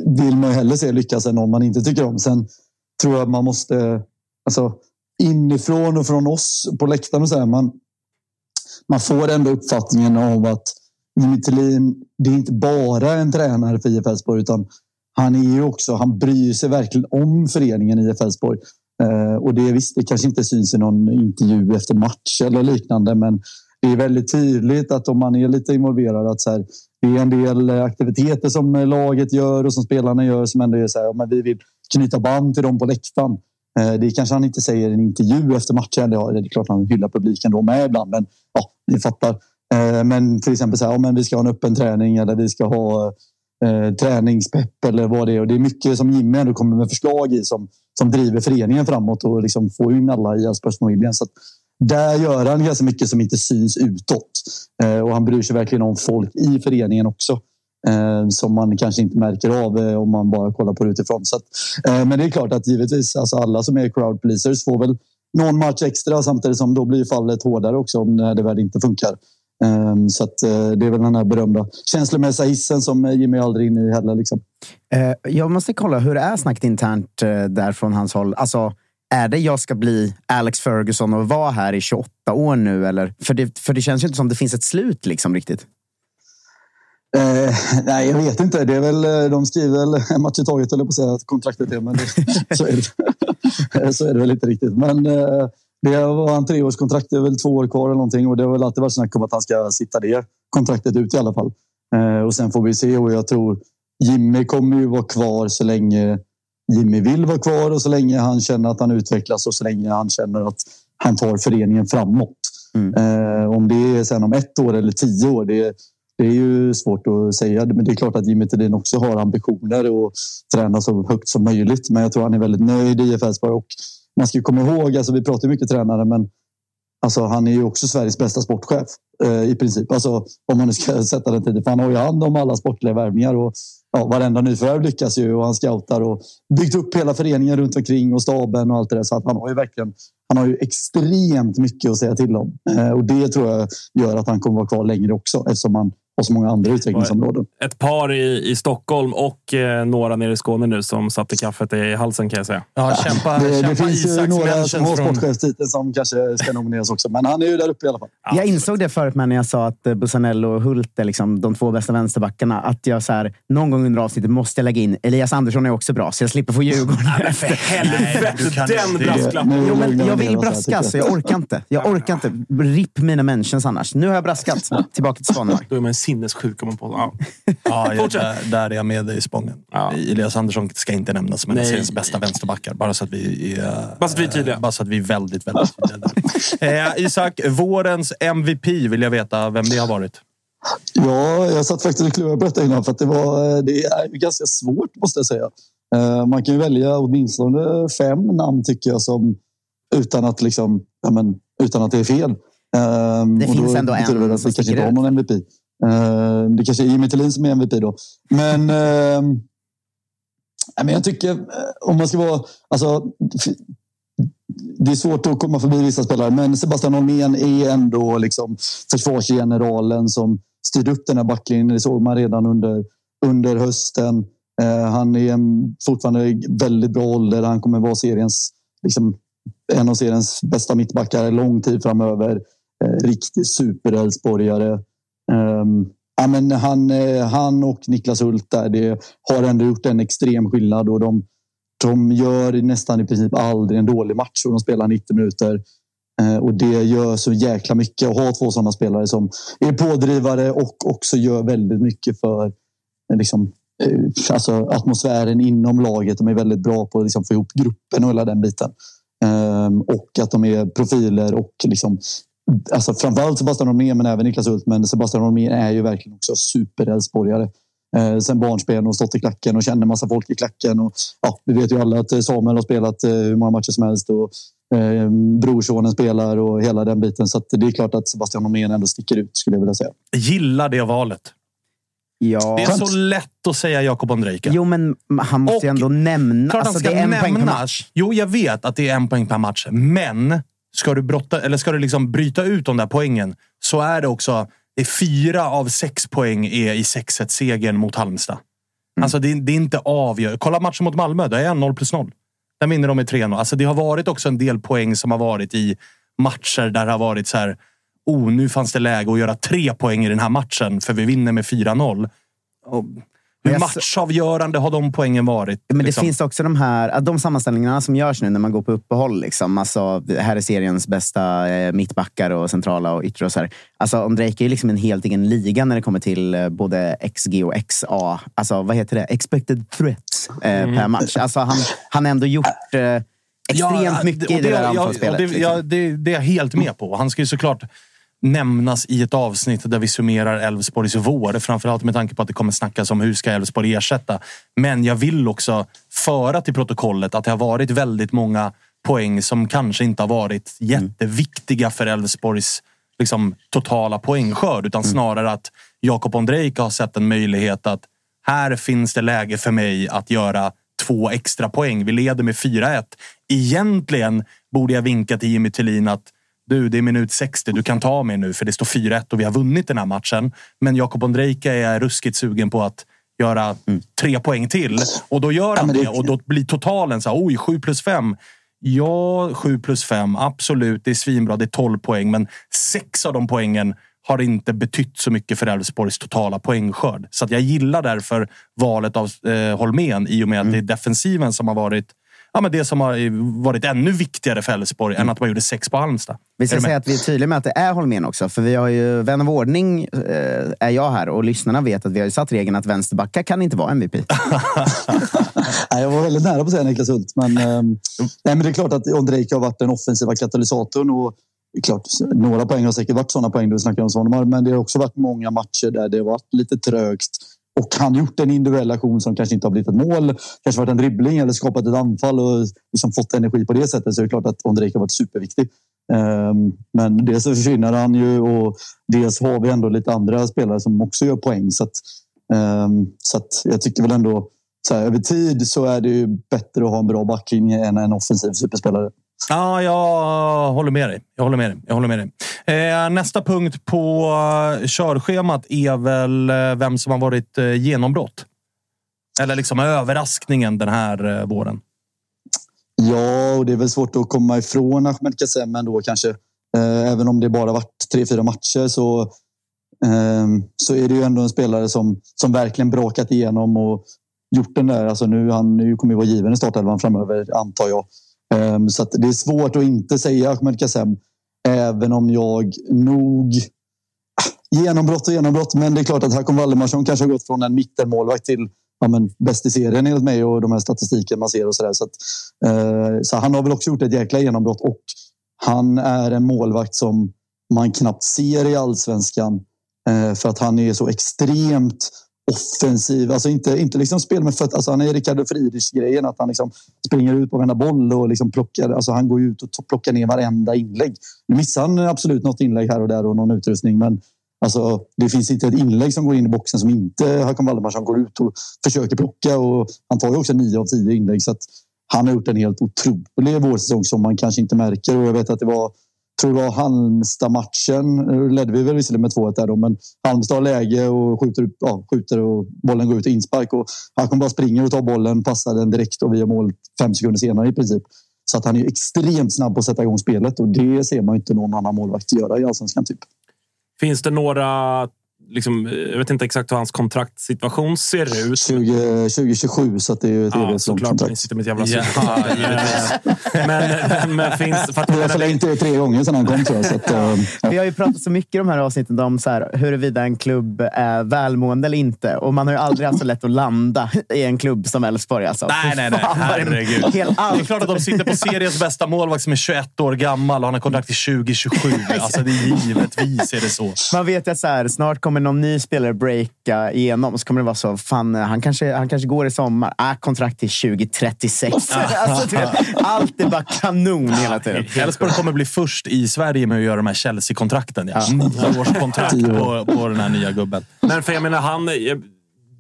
vill man ju hellre se lyckas än någon man inte tycker om. Sen tror jag man måste, alltså inifrån och från oss på läktaren och så här, man, man får ändå uppfattningen av att Jimmy Tillin, det är inte bara en tränare för IF Elfsborg utan han är ju också, han bryr sig verkligen om föreningen IF Elfsborg. Eh, och det visst, det kanske inte syns i någon intervju efter match eller liknande, men det är väldigt tydligt att om man är lite involverad att så här, det är en del aktiviteter som laget gör och som spelarna gör som ändå är så här, men vi vill knyta band till dem på läktaren. Eh, det kanske han inte säger i en intervju efter matchen. Det är klart han hyllar publiken då med ibland, men ja, ni fattar. Eh, men till exempel så här, ja, men vi ska ha en öppen träning eller vi ska ha eh, träningspepp eller vad det är. Och det är mycket som Jimmy ändå kommer med förslag i som, som driver föreningen framåt och liksom får in alla i Elfsborgsfamiljen. Så där gör han ganska mycket som inte syns utåt. Eh, och han bryr sig verkligen om folk i föreningen också. Eh, som man kanske inte märker av eh, om man bara kollar på det utifrån. Så att, eh, men det är klart att givetvis alltså alla som är crowd pleasers får väl någon match extra samtidigt som då blir fallet hårdare också om det väl inte funkar. Ehm, så att, det är väl den här berömda känslomässiga hissen som Jimmy aldrig är inne i heller. Liksom. Jag måste kolla, hur är snacket internt där från hans håll? Alltså, är det jag ska bli Alex Ferguson och vara här i 28 år nu? Eller? För, det, för det känns ju inte som det finns ett slut liksom riktigt. Eh, nej, jag vet inte. Det är väl, de skriver väl en match i taget, eller på att säga, att kontraktet är. Men det, så, är det, så är det väl inte riktigt. Men eh, det var en treårskontrakt. Det är väl två år kvar eller någonting. Och det har väl alltid varit snack om att han ska sitta det kontraktet ut i alla fall. Eh, och sen får vi se. Och jag tror Jimmy kommer ju vara kvar så länge Jimmy vill vara kvar och så länge han känner att han utvecklas och så länge han känner att han tar föreningen framåt. Mm. Eh, om det är sen om ett år eller tio år, det, det är ju svårt att säga. Men det är klart att Jimmy Thedin också har ambitioner och träna så högt som möjligt. Men jag tror han är väldigt nöjd i IF Elfsborg. Och man ska komma ihåg, alltså vi pratar mycket tränare, men alltså han är ju också Sveriges bästa sportchef eh, i princip. Alltså, om man nu ska sätta den tiden. För han har ju hand om alla sportliga värvningar och ja, varenda nyförvärv lyckas ju och han scoutar och byggt upp hela föreningen runt omkring och staben och allt det där. Så att han har ju verkligen han har ju extremt mycket att säga till om eh, och det tror jag gör att han kommer vara kvar längre också eftersom han och så många andra utvecklingsområden. Ett par i, i Stockholm och eh, några nere i Skåne nu som satte kaffet i halsen kan jag säga. Ja, kämpa, det, kämpa det finns ju några som har sportchefstiteln som kanske ska nomineras också, men han är ju där uppe i alla fall. Jag insåg det förut när jag sa att eh, Busanello och Hult är liksom de två bästa vänsterbackarna. Att jag så här, någon gång under avsnittet måste jag lägga in Elias Andersson är också bra, så jag slipper få Djurgården. Nej, för helvete! Den brasklappen! Jo, men jag vill braska, så jag orkar inte. Jag orkar inte. RIP mina mentions annars. Nu har jag braskat. Tillbaka till Svanemar. Då är man sinnessjuk om man på. Ja. ja, jag, där, där är jag med dig i Spången. Ja. Elias Andersson ska inte nämnas som en av seriens bästa vänsterbackar. Bara så att vi är, bara så att vi är tydliga. Bara så att vi är väldigt, väldigt tydliga. eh, Isak, vårens MVP vill jag veta vem det har varit. Ja, jag satt faktiskt och klurade på detta innan för att det, var, det är ganska svårt måste jag säga. Eh, man kan ju välja åtminstone fem namn tycker jag som utan att, liksom, ja, men, utan att det är fel. Det finns ändå en som sticker ut. någon MVP. Eh, det kanske är Jimmy Tillin som är MVP då. Men, eh, men jag tycker, eh, om man ska vara... Alltså, det är svårt att komma förbi vissa spelare, men Sebastian Holmén är ändå liksom försvarsgeneralen som styrde upp den här backlinjen. Det såg man redan under, under hösten. Eh, han är en, fortfarande väldigt bra ålder. Han kommer vara seriens, liksom, en av seriens bästa mittbackar lång tid framöver. Eh, riktig super-Elfsborgare. Um, ja, men han, eh, han och Niklas Hult där, det har ändå gjort en extrem skillnad och de, de gör nästan i princip aldrig en dålig match och de spelar 90 minuter. Eh, och det gör så jäkla mycket att ha två sådana spelare som är pådrivare och också gör väldigt mycket för eh, liksom, alltså, atmosfären inom laget. De är väldigt bra på att liksom, få ihop gruppen och hela den biten. Ehm, och att de är profiler och liksom, alltså framförallt Sebastian Holmén men även Niklas Hult. Men Sebastian Holmén är ju verkligen också superälvsborgare. Eh, sen barnsben och stått i klacken och känner massa folk i klacken. Och, ja, vi vet ju alla att Samuel har spelat eh, hur många matcher som helst. Och, eh, brorsonen spelar och hela den biten. Så det är klart att Sebastian Holmén ändå sticker ut skulle jag vilja säga. Gillar det valet. Ja. Det är så lätt att säga Jakob Ondrejka. Jo, men han måste och, ju ändå nämna... Klart alltså, han ska det är en nämnas. Jo, jag vet att det är en poäng per match. Men ska du, brotta, eller ska du liksom bryta ut de där poängen så är det också det är fyra av sex poäng är i 6-1-segern mot Halmstad. Mm. Alltså det, det, är inte avgörande. Kolla matchen mot Malmö. Det är 0 plus 0. Där vinner de med 3-0. Alltså det har varit också en del poäng som har varit i matcher där det har varit så här. Oh, nu fanns det läge att göra tre poäng i den här matchen för vi vinner med 4-0. Hur matchavgörande har de poängen varit? Men det liksom? finns också de här de sammanställningarna som görs nu när man går på uppehåll. Liksom. Alltså, här är seriens bästa eh, mittbackar och centrala och yttre. Och så här. Alltså, Ondrejka är liksom en helt egen liga när det kommer till eh, både XG och XA. Alltså, vad heter det? Expected threats eh, mm. per match. Alltså, han, har ändå gjort extremt ja, mycket i det där anfallsspelet. Det, liksom. ja, det, det är jag helt med på. Han ska ju såklart nämnas i ett avsnitt där vi summerar Elfsborgs vår. Framförallt med tanke på att det kommer snackas om hur ska Elfsborg ersätta. Men jag vill också föra till protokollet att det har varit väldigt många poäng som kanske inte har varit jätteviktiga för Elfsborgs liksom, totala poängskörd. Utan mm. snarare att Jakob Ondrejka har sett en möjlighet att här finns det läge för mig att göra två extra poäng. Vi leder med 4-1. Egentligen borde jag vinka till Jimmy Tillin att du, det är minut 60, du kan ta mig nu för det står 4-1 och vi har vunnit den här matchen. Men Jakob Ondrejka är ruskigt sugen på att göra mm. tre poäng till. Och då gör han ja, det, och då blir totalen så här, oj, 7 plus 5. Ja, 7 plus 5, absolut, det är svinbra, det är 12 poäng. Men sex av de poängen har inte betytt så mycket för Elfsborgs totala poängskörd. Så jag gillar därför valet av eh, Holmén i och med att mm. det är defensiven som har varit ja, men det som har varit ännu viktigare för Elfsborg mm. än att man gjorde sex på Halmstad. Vi ska säga att vi är tydliga med att det är Holmén också. För vi har ju, vän av ordning eh, är jag här och lyssnarna vet att vi har satt regeln att vänsterbackar kan inte vara MVP. jag var väldigt nära på att säga Niklas Hult. Men, eh, nej, men det är klart att Ondrejka har varit den offensiva katalysatorn. Och klart, några poäng har säkert varit sådana poäng du snackar om Svanemar, men det har också varit många matcher där det har varit lite trögt och han gjort en individuell aktion som kanske inte har blivit ett mål, kanske varit en dribbling eller skapat ett anfall och liksom fått energi på det sättet så är det klart att Ondrejka har varit superviktig. Ehm, men dels så försvinner han ju och dels har vi ändå lite andra spelare som också gör poäng. Så, att, ehm, så att jag tycker väl ändå så här, över tid så är det ju bättre att ha en bra backlinje än en offensiv superspelare. Ja, jag håller med dig. Jag håller med dig. Jag håller med dig. Eh, nästa punkt på eh, körschemat är väl eh, vem som har varit eh, genombrott. Eller liksom överraskningen den här eh, våren. Ja, och det är väl svårt att komma ifrån Ahmed Kassem ändå kanske. Eh, även om det bara varit tre, fyra matcher så, eh, så är det ju ändå en spelare som, som verkligen brakat igenom och gjort den där. Alltså nu, han nu kommer ju vara given i startelvan framöver, antar jag. Ehm, så så det är svårt att inte säga Ahmed Kassem. Även om jag nog... Ah, genombrott och genombrott, men det är klart att Hakon Valdemarsson kanske har gått från en mittenmålvakt till ja, men, bäst i serien enligt mig och de här statistiken man ser och sådär. Så, att, eh, så han har väl också gjort ett jäkla genombrott och han är en målvakt som man knappt ser i allsvenskan eh, för att han är så extremt offensiv. Alltså inte, inte liksom spel med fötterna. Alltså han är Ricardo Friedrich-grejen. Att han liksom springer ut på varenda boll och liksom plockar. Alltså han går ut och plockar ner varenda inlägg. Nu missar han absolut något inlägg här och där och någon utrustning. Men Alltså, det finns inte ett inlägg som går in i boxen som inte Håkan Valdemarsson går ut och försöker plocka. Och han tar ju också nio av tio inlägg. Så att han har gjort en helt otrolig vårsäsong som man kanske inte märker. Och jag vet att det var tror det var Halmstad-matchen. Ledde vi väl visserligen med 2-1 där då, men Halmstad har läge och skjuter, ja, skjuter och bollen går ut i inspark. Och han kommer bara springa och ta bollen, passar den direkt och vi har mål fem sekunder senare i princip. Så att han är extremt snabb på att sätta igång spelet och det ser man inte någon annan målvakt göra i allsvenskan. Typ. Finns det några liksom, jag vet inte exakt hur hans kontraktsituation ser ut. 20, 2027, så det är ju ett ja, såklart. kontrakt. sitter med ett jävla ja, men, men finns... För att vi har förlängt det tre gånger sedan han kom, tror jag. Så att, ja. Vi har ju pratat så mycket i de här avsnitten om så här, huruvida en klubb är välmående eller inte. Och man har ju aldrig haft så lätt att landa i en klubb som Elfsborg. Alltså. Nej, nej, nej. Herregud. det är klart att de sitter på seriens bästa målvakt som är 21 år gammal och han har kontrakt till 2027. Alltså, det är givetvis är det så. Man vet ju att så här, snart kommer någon ny spelare breaka igenom så kommer det vara så, fan, han kanske, han kanske går i sommar. Äh, kontrakt till 2036. alltså, allt är bara kanon hela tiden. Elfsborg kommer bli först i Sverige med att göra de här Chelsea-kontrakten. Ja. Nio års kontrakt på, på den här nya gubben. Men för jag menar, han...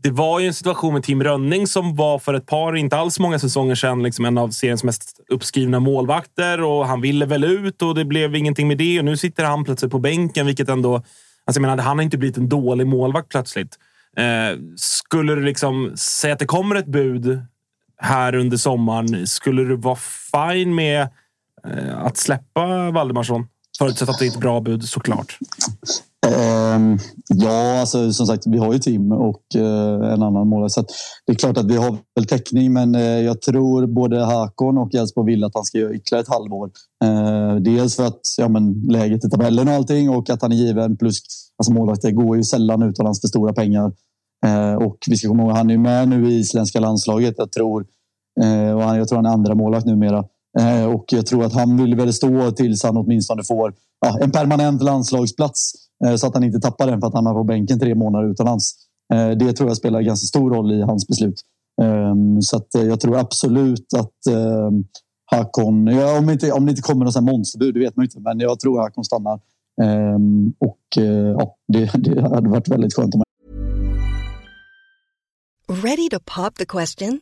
Det var ju en situation med Tim Rönning som var för ett par, inte alls många säsonger sedan, liksom en av seriens mest uppskrivna målvakter. Och Han ville väl ut och det blev ingenting med det. Och Nu sitter han plötsligt på bänken, vilket ändå Alltså, jag menar, han har inte blivit en dålig målvakt plötsligt. Eh, skulle du liksom säga att det kommer ett bud här under sommaren, skulle du vara fine med eh, att släppa Valdemarsson? Förutsatt att det är ett bra bud såklart. Ehm, ja, alltså, som sagt, vi har ju Tim och eh, en annan målvakt. Så det är klart att vi har väl täckning, men eh, jag tror både Hakon och Elfsborg vill att han ska göra ytterligare ett halvår. Eh, dels för att ja, men, läget i tabellen och allting och att han är given. Plus alltså, målvakter går ju sällan utomlands för stora pengar. och vi ska komma ihåg, han är med nu i isländska landslaget. Jag tror, och han, jag tror han är andra målvakt numera. och jag tror att han vill väl stå tills han åtminstone får ja, en permanent landslagsplats. Eh, så att han inte tappar den för att han har på bänken tre månader utomlands. Eh, det tror jag spelar ganska stor roll i hans beslut. Ehm, så att eh, jag tror absolut att ehm, Hakon, om, inte, om det inte kommer något monsterbud, det vet man inte, men jag tror att Hakon stannar. Ehm, och ja, det, det hade varit väldigt skönt om Ready to pop the question?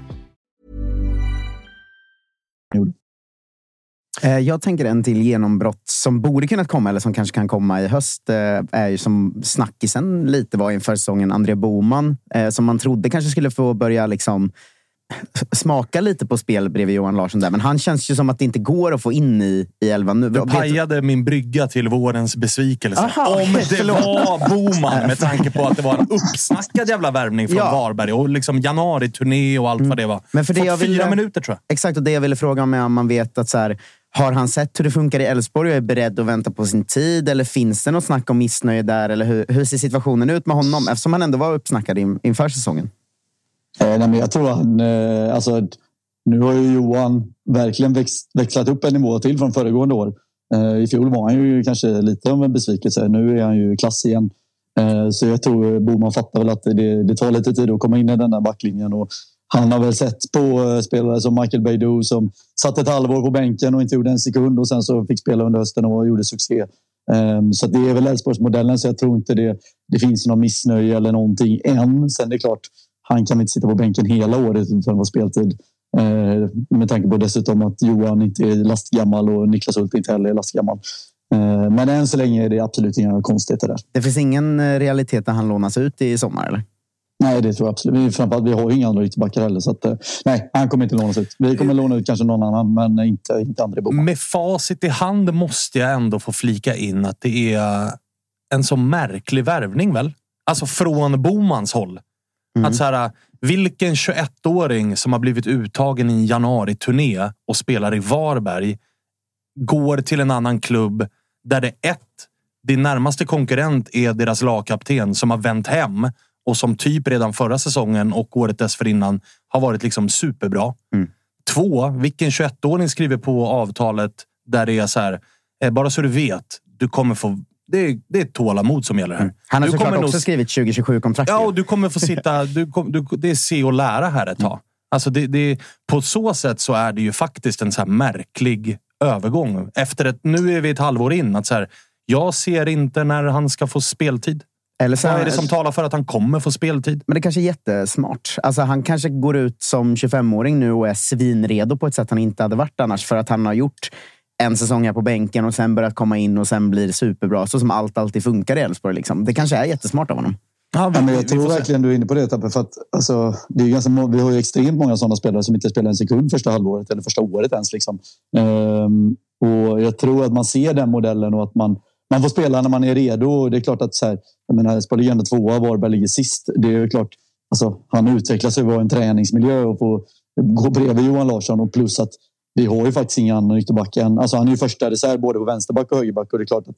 Eh, jag tänker en till genombrott som borde kunnat komma eller som kanske kan komma i höst eh, är ju som snackisen lite var inför säsongen. André Boman eh, som man trodde kanske skulle få börja liksom smaka lite på spel bredvid Johan Larsson där. Men han känns ju som att det inte går att få in i, i elvan nu. Du pajade min brygga till vårens besvikelse. Aha, Om det förlåt. var Boman med tanke på att det var en uppsnackad jävla värvning från ja. Varberg och liksom januari-turné och allt mm. vad det var. Men för det Fått jag ville, fyra minuter tror jag. Exakt, och det jag ville fråga om är om man vet att så här, har han sett hur det funkar i Elfsborg och är beredd att vänta på sin tid? Eller finns det något snack om missnöje där? Eller hur, hur ser situationen ut med honom? Eftersom han ändå var uppsnackad in, inför säsongen. Eh, nej, men jag tror han... Eh, alltså, nu har ju Johan verkligen växt, växlat upp en nivå till från föregående år. Eh, I fjol var han ju kanske lite av en besvikelse. Nu är han ju klass igen. Eh, så jag tror eh, Boman fattar väl att det, det tar lite tid att komma in i den där backlinjen. Och han har väl sett på eh, spelare som Michael Beidou som satt ett halvår på bänken och inte gjorde en sekund och sen så fick spela under hösten och gjorde succé. Ehm, så det är väl Elfsborgsmodellen så jag tror inte det, det finns någon missnöje eller någonting än. Sen det är klart, han kan inte sitta på bänken hela året utan att speltid. Ehm, med tanke på dessutom att Johan inte är lastgammal och Niklas Hult inte heller är lastgammal. Ehm, men än så länge är det absolut inga konstigheter där. Det finns ingen eh, realitet att han lånas ut i sommar? Eller? Nej, det tror jag absolut. Framförallt, vi har ju inga andra ytterbackar heller. Så att, eh, nej, han kommer inte lånas ut. Vi kommer låna ut kanske någon annan, men inte, inte André Boman. Med facit i hand måste jag ändå få flika in att det är en så märklig värvning väl? Alltså från Bomans håll. Mm. Att så här, vilken 21-åring som har blivit uttagen i en januari-turné och spelar i Varberg går till en annan klubb där det ett, din närmaste konkurrent är deras lagkapten som har vänt hem och som typ redan förra säsongen och året dessförinnan har varit liksom superbra. Mm. Två, vilken 21-åring skriver på avtalet där det är så här, eh, bara så du vet, du kommer få det är, det är tålamod som gäller här. Mm. Han har du såklart också nog... skrivit 2027-kontrakt. Ja, och du kommer få sitta... du, du, det är se och lära här ett tag. Mm. Alltså det, det, på så sätt så är det ju faktiskt en så märklig övergång. Efter ett, nu är vi ett halvår in. Att så här, jag ser inte när han ska få speltid. Eller så, Vad är det som talar för att han kommer få speltid? Men det kanske är jättesmart. Alltså, han kanske går ut som 25-åring nu och är svinredo på ett sätt han inte hade varit annars. För att han har gjort en säsong här på bänken och sen börjat komma in och sen blir superbra. Så som allt alltid funkar i Elfsborg. Liksom. Det kanske är jättesmart av honom. Ja, ja, men jag tror verkligen du är inne på det Tapper. För att, alltså, det är ganska, vi har ju extremt många sådana spelare som inte spelar en sekund första halvåret eller första året ens. Liksom. Ehm, och jag tror att man ser den modellen och att man man får spela när man är redo. Det är klart att så här, jag menar, Elfsborg ligger ändå tvåa, Varberg ligger sist. Det är klart, alltså, han utvecklas och vara en träningsmiljö och få gå bredvid Johan Larsson och plus att vi har ju faktiskt ingen annan ytterback än... Alltså han är ju första reserv både på vänsterback och högerback och det är klart att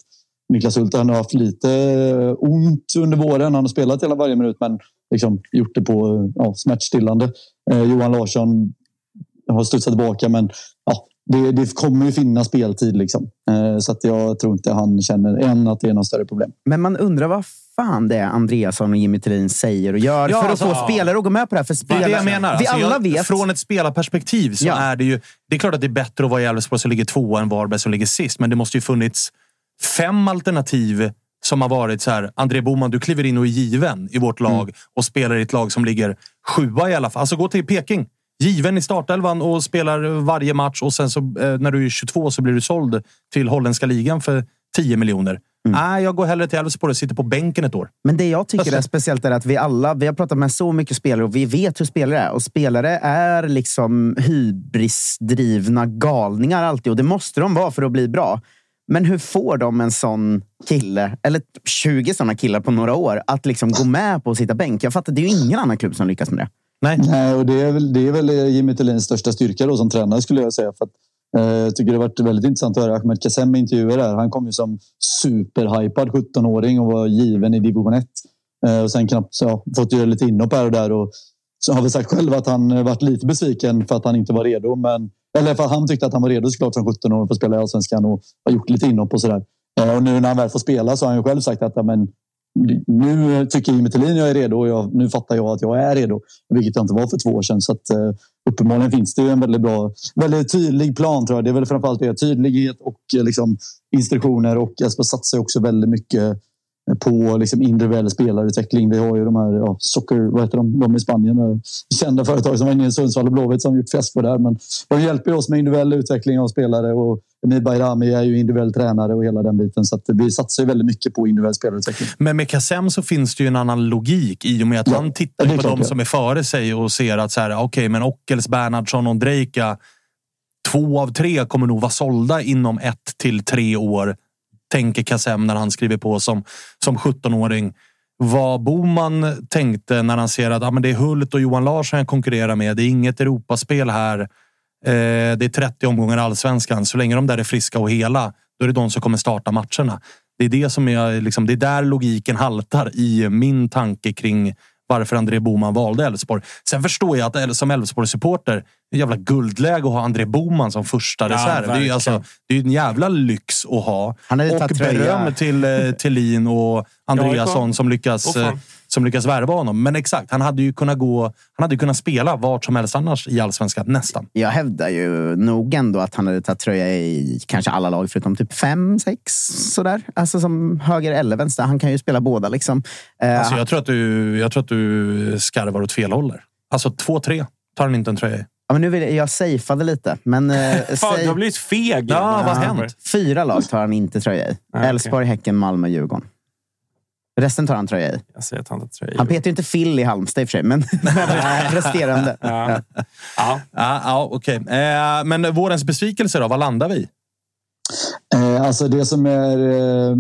Niklas Hult har haft lite eh, ont under våren. Han har spelat hela varje minut men liksom gjort det på eh, ja, smärtstillande. Eh, Johan Larsson har studsat tillbaka men ja, det, det, kommer ju finnas speltid. Liksom. Eh, så att jag tror inte han känner än att det är något större problem. Men man undrar vad fan det är Andreasson och Jimmy Thelin säger och gör ja, för alltså, att få spelare att gå med på det här. För spelare, det är det jag menar. Vi alltså, alla vet. Från ett spelarperspektiv så ja. är det ju... Det är klart att det är bättre att vara i Elfsborg som ligger tvåa än Varberg som ligger sist. Men det måste ju funnits fem alternativ som har varit så här. André Boman, du kliver in och är given i vårt lag mm. och spelar i ett lag som ligger sjua i alla fall. Alltså gå till Peking given i startelvan och spelar varje match och sen så eh, när du är 22 så blir du såld till holländska ligan för 10 miljoner. Mm. Nej, jag går hellre till Elfsborg och sitter på bänken ett år. Men det jag tycker är speciellt är att vi alla, vi har pratat med så mycket spelare och vi vet hur spelare är. Och spelare är liksom hybrisdrivna galningar alltid och det måste de vara för att bli bra. Men hur får de en sån kille, eller 20 såna killar på några år, att liksom gå med på att sitta bänk? Jag fattar, det är ju ingen annan klubb som lyckas med det. Nej. Nej, och det är väl, det är väl Jimmy Thelins största styrka då, som tränare skulle jag säga. För att, Eh, jag tycker det har varit väldigt intressant att höra Ahmed Kassem intervjuer där. Han kom ju som superhypad 17-åring och var given i division 1. Eh, och sen knappt ja, fått göra lite inhopp här och där. Och, så har väl sagt själv att han varit lite besviken för att han inte var redo. Men, eller för att han tyckte att han var redo såklart som 17 år för att spela i Allsvenskan och har gjort lite inhopp och sådär. Eh, och nu när han väl får spela så har han ju själv sagt att men, nu tycker Jimmy Thelin att jag är redo och jag, nu fattar jag att jag är redo. Vilket jag inte var för två år sedan. Så att, uh, uppenbarligen finns det en väldigt bra, väldigt tydlig plan tror jag. Det är väl framförallt det. Tydlighet och eh, liksom, instruktioner och Jesper satsar också väldigt mycket på liksom individuell spelarutveckling. Vi har ju de här ja, Socker, vad heter de, de i Spanien, kända företag som var inne i Sundsvall och Blåvitt som gjort fiasko där. Men de hjälper oss med individuell utveckling av spelare och Emir Bayrami är ju individuell tränare och hela den biten. Så vi satsar väldigt mycket på individuell spelarutveckling. Men med Kassem så finns det ju en annan logik i och med att ja, han tittar på de som är före sig och ser att så här, okej, okay, men Ockels, Bernhardsson och Drejka Två av tre kommer nog vara sålda inom ett till tre år tänker Kassem när han skriver på som, som 17-åring. Vad Boman tänkte när han ser att ah, men det är Hult och Johan Larsson jag konkurrerar med. Det är inget Europaspel här. Eh, det är 30 omgångar allsvenskan. Så länge de där är friska och hela, då är det de som kommer starta matcherna. Det är det som jag liksom, det är där logiken haltar i min tanke kring varför André Boman valde Elfsborg. Sen förstår jag att som Elfsborg-supporter, en jävla guldläge att ha André Boman som första reserv. det, är ju alltså, det är en jävla lyx att ha. Han och tröja. beröm till eh, Thelin och Andreasson som lyckas, eh, som lyckas värva honom. Men exakt, han hade ju kunnat gå... Han hade kunnat spela vart som helst annars i allsvenskan. Nästan. Jag hävdar ju nog ändå att han hade tagit tröja i kanske alla lag förutom typ fem, sex sådär. Alltså som höger eller vänster. Han kan ju spela båda liksom. Eh, Alltså, jag, tror att du, jag tror att du skarvar åt fel håll. Alltså två, tre tar han inte en tröja i. ja, men nu vill jag, jag safeade lite, men eh, Fan, du har blivit feg. Ja, vad hänt? fyra lag tar han inte tröja i. okej. Elfsborg, Häcken, Malmö, Djurgården. Resten tar han tröja i. Jag säger att han tar tröja. Han petar ju inte Phil i Halmstad i och för sig, men resterande. Ja. Ja. Ja, ja, okej. Eh, men vårens besvikelse då? Vad landar vi? Eh, alltså det som är... Eh,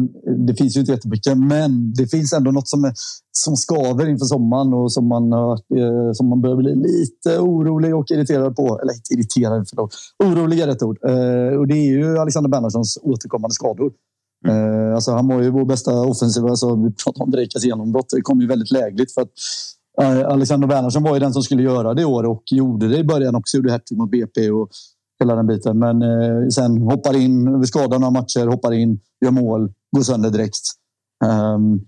det finns ju inte jättemycket, men det finns ändå något som, är, som skaver inför sommaren och som man, eh, som man börjar bli lite orolig och irriterad på. Eller inte irriterad, förlåt. Orolig är rätt ord. Eh, och det är ju Alexander Bernhardssons återkommande skador. Mm. Eh, alltså han var ju vår bästa offensiva. Alltså vi pratar om Drekas genombrott. Det kom ju väldigt lägligt för att eh, Alexander Bernhardsson var ju den som skulle göra det i år och gjorde det i början också. Gjorde hattrick mot BP och hela den biten. Men eh, sen hoppar in, vi skadar några matcher, hoppar in, gör mål, går sönder direkt. Ehm,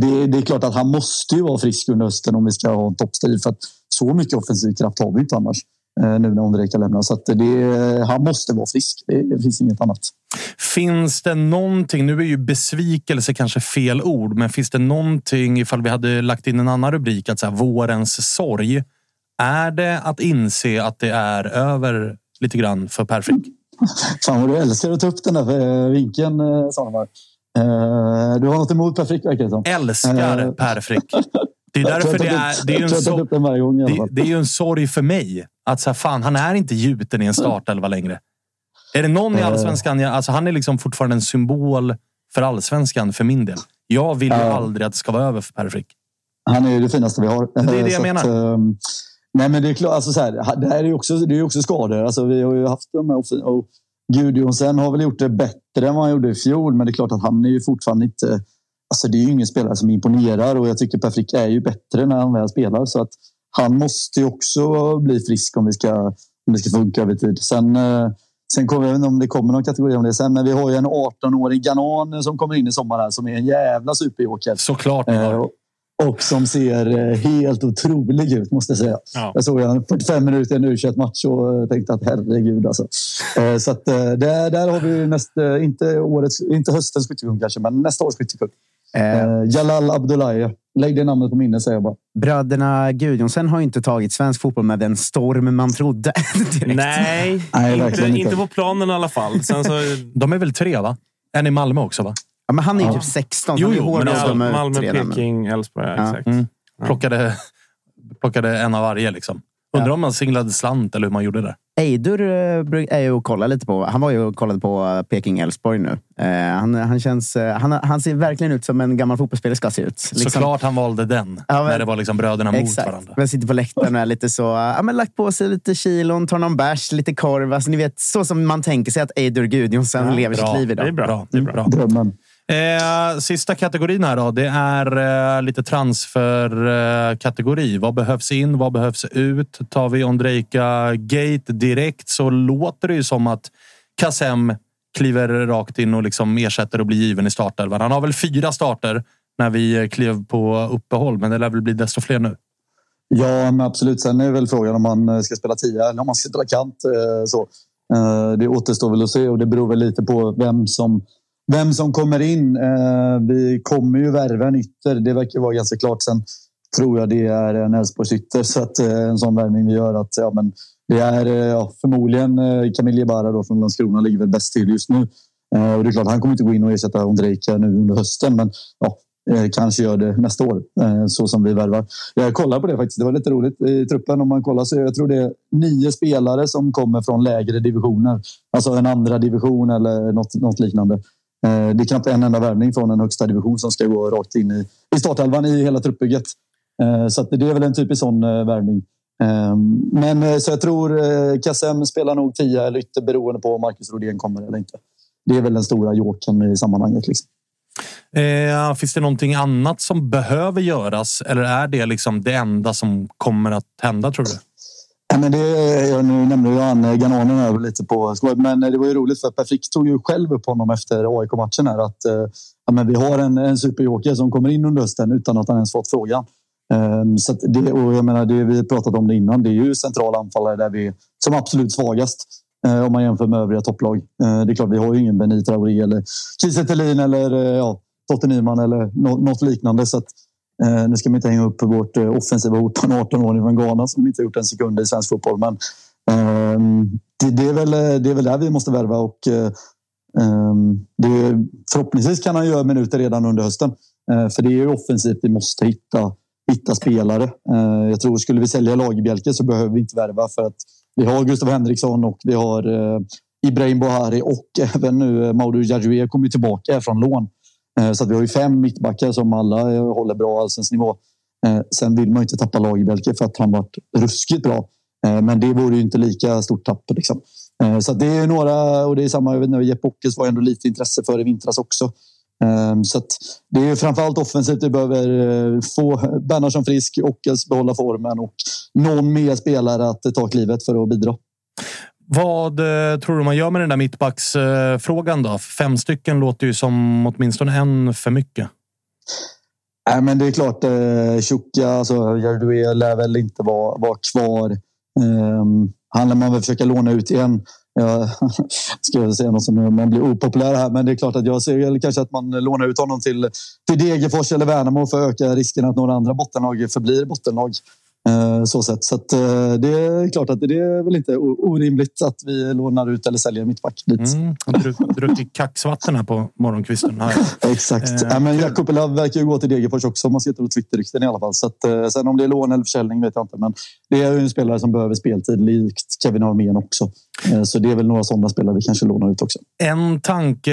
det, det är klart att han måste ju vara frisk under hösten om vi ska ha en toppstrid. För att så mycket offensiv kraft har vi inte annars. eh, Nu när Ondrejka lämnar. Så att det, han måste vara frisk. Det, det finns inget annat. Finns det någonting, nu är ju besvikelse kanske fel ord, men finns det någonting ifall vi hade lagt in en annan rubrik, att så här, vårens sorg. Är det att inse att det är över lite grann för Per Frick? Fan vad du älskar att ta upp den där eh, vinkeln, eh, Svanemar. Eh, Du har något emot Per Frick verkar det som. Älskar. Per Frick. Det är därför det är, det är ju en sorg. Det, är en sorg för mig. Att så här, fan, han är inte gjuten i en startelva längre. Är det någon i Eh. allsvenskan? jag- Alltså, han är liksom fortfarande en symbol för allsvenskan för min del. Jag vill ju Ja. aldrig att det ska vara över för Per Frick. Han är ju det finaste vi har. Det är det jag Så menar. ehm, nej, men det är klart. Alltså, så här, det här är ju också, det är också skador. Alltså, vi har ju haft de här och Gudjonsen har väl gjort det bättre än vad han gjorde i fjol. Men det är klart att han är ju fortfarande inte... Alltså, det är ju ingen spelare som imponerar och jag tycker Per Frick är ju bättre när han väl spelar. Så att han måste ju också bli frisk om, vi ska, om det ska funka över tid. Sen, eh, sen kommer jag inte om det kommer någon kategori om det sen. Men vi har ju en 18-årig Ghanan som kommer in i sommar här som är en jävla superjoker. Såklart. Eh, och som ser eh, helt otrolig ut, måste jag säga. Ja. Jag såg han 45 minuter i en u match och tänkte att herregud. Alltså. Eh, Så att, eh, där, där har vi näst, inte, årets, inte höstens skyttekung kanske, men nästa års skyttekung. Eh, Jalal Abdullahi. Lägg det namnet på minne, säger jag bara. bröderna Gudjonsen har ju inte tagit svensk fotboll med den storm man trodde. Nej, Nej, inte, inte. på planen i alla fall. Sen så, De är väl tre, va? En i Malmö också, va? Ja, men han är ju Ja. typ 16. Jo, han är jo, men alltså, Malmö, nu. Peking, Elfsborg. Ja, Ja. exakt. Mm. Plockade, plockade en av varje. Liksom. Undrar om man singlade slant eller hur man gjorde det. Eidur eh, är ju att kolla lite på. Han var ju och kollade på eh, Peking-Elfsborg nu. Eh, han, han, känns, han, han ser verkligen ut som en gammal fotbollsspelare ska se ut. Liksom- Såklart han valde den. Ja, men- när det var liksom bröderna mot Exakt. varandra. Men sitter på läktaren och är lite så, ja, men lagt på sig lite kilon, tar någon bärs, lite korv. Alltså, ni vet, så som man tänker sig att Eidur Gudjonsen lever bra. sitt liv Det är idag. bra. Det är bra. Drömmen. Eh, sista kategorin här då. Det är eh, lite transferkategori. Eh, vad behövs in? Vad behövs ut? Tar vi Ondrejka Gate direkt så låter det ju som att Kassem kliver rakt in och liksom ersätter och blir given i startelvan. Han har väl fyra starter när vi eh, klev på uppehåll, men det lär väl bli desto fler nu. Ja, men absolut. Sen är väl frågan om man eh, ska spela tia eller om man ska spela kant. eh, Så. Eh, Det återstår väl att se och det beror väl lite på vem som, vem som kommer in. Eh, Vi kommer ju värva en ytter. Det verkar vara ganska klart. Sen tror jag det är eh, en Elfsborgsytter. Så att eh, en sån värvning vi gör att ja, men det är eh, ja, förmodligen eh, Camille Barra då från Landskrona ligger väl bäst till just nu. Eh, Och det är klart, han kommer inte gå in och ersätta Ondrejka nu under hösten. Men ja, eh, kanske gör det nästa år, eh, så som vi värvar. Jag kollar på det faktiskt. Det var lite roligt i truppen. Om man kollar så jag tror det är nio spelare som kommer från lägre divisioner. Alltså en andra division eller något, något liknande. Eh, det är knappt en enda värvning från en högsta division som ska gå rakt in i, i startelvan i hela truppbygget. Eh, så att det är väl en typisk sån eh, värvning. Ehm, men så jag tror Kassem spelar nog 10 eller ytter beroende på om Marcus Rodén kommer eller inte. Det är väl den stora jokern i sammanhanget. Liksom. Eh, finns det någonting annat som behöver göras eller är det liksom det enda som kommer att hända tror du? Ja, men det, jag, nu nämnde ju han Ganonen över lite på skoj, men det var ju roligt för Per Fick tog ju själv upp honom efter AIK-matchen här att eh, ja, men vi har en, en superjoker som kommer in under hösten utan att han ens fått frågan. Um, så det, och jag menar, det vi pratat om det innan. Det är ju centrala anfallare där vi som absolut svagast uh, om man jämför med övriga topplag. Uh, det är klart, vi har ju ingen Benit Traoré eller Kiese eller uh, ja, Totte Nyman eller no något liknande. Så att, uh, Eh, nu ska man inte hänga upp vårt eh, offensiva hot på en 18-åring från Ghana som inte gjort en sekund i svensk fotboll. Men ehm, det, det, är väl, eh, det är väl där vi måste värva och ehm, det, förhoppningsvis kan han göra minuter redan under hösten. för det är ju offensivt vi måste hitta hitta spelare. Eh, jag tror skulle vi sälja Lagerbjälke så behöver vi inte värva för att vi har Gustav Henriksson och vi har eh, Ibrahim Bohari och även nu Mauro Jadjoué kommer tillbaka från lån. Eh, så att vi har ju fem mittbackar som alla eh, håller bra allsvensk nivå. Eh, sen vill man inte tappa Lagerbjälke för att han varit ruskigt bra. Men det vore ju inte lika stort tapp. Liksom. Så det är några och det är samma. Jag vet inte, Jeppe Ockes var ändå lite intresse för i vintras också. Så det är framförallt offensivt vi behöver få Bernhardsson frisk, Ockels behålla formen och någon mer spelare att ta klivet för att bidra. Vad eh, tror du man gör med den där mittbacksfrågan då? Fem stycken låter ju som åtminstone en för mycket. Nej, men det är klart, eh, Tjocka, alltså Jardoué lär väl inte vara, vara kvar. Um, han lär man väl försöka låna ut igen. Jag ska säga något som man blir opopulär här, men det är klart att jag ser kanske att man lånar ut honom till, till Degerfors eller Värnamo för att öka risken att några andra bottenlag förblir bottenlag. Eh, så sätt. Så att, eh, det är klart att det är väl inte orimligt att vi lånar ut eller säljer mittback dit. Mm, druckit kaxvatten här på morgonkvisten. Här. Exakt. Eh, ja, men Jakob verkar ju gå till Degerfors också om man ska tro Twitterrykten i alla fall. Så att, eh, sen om det är lån eller försäljning vet jag inte. Men det är ju en spelare som behöver speltid likt Kevin Armén också. Eh, så det är väl några sådana spelare vi kanske lånar ut också. En tanke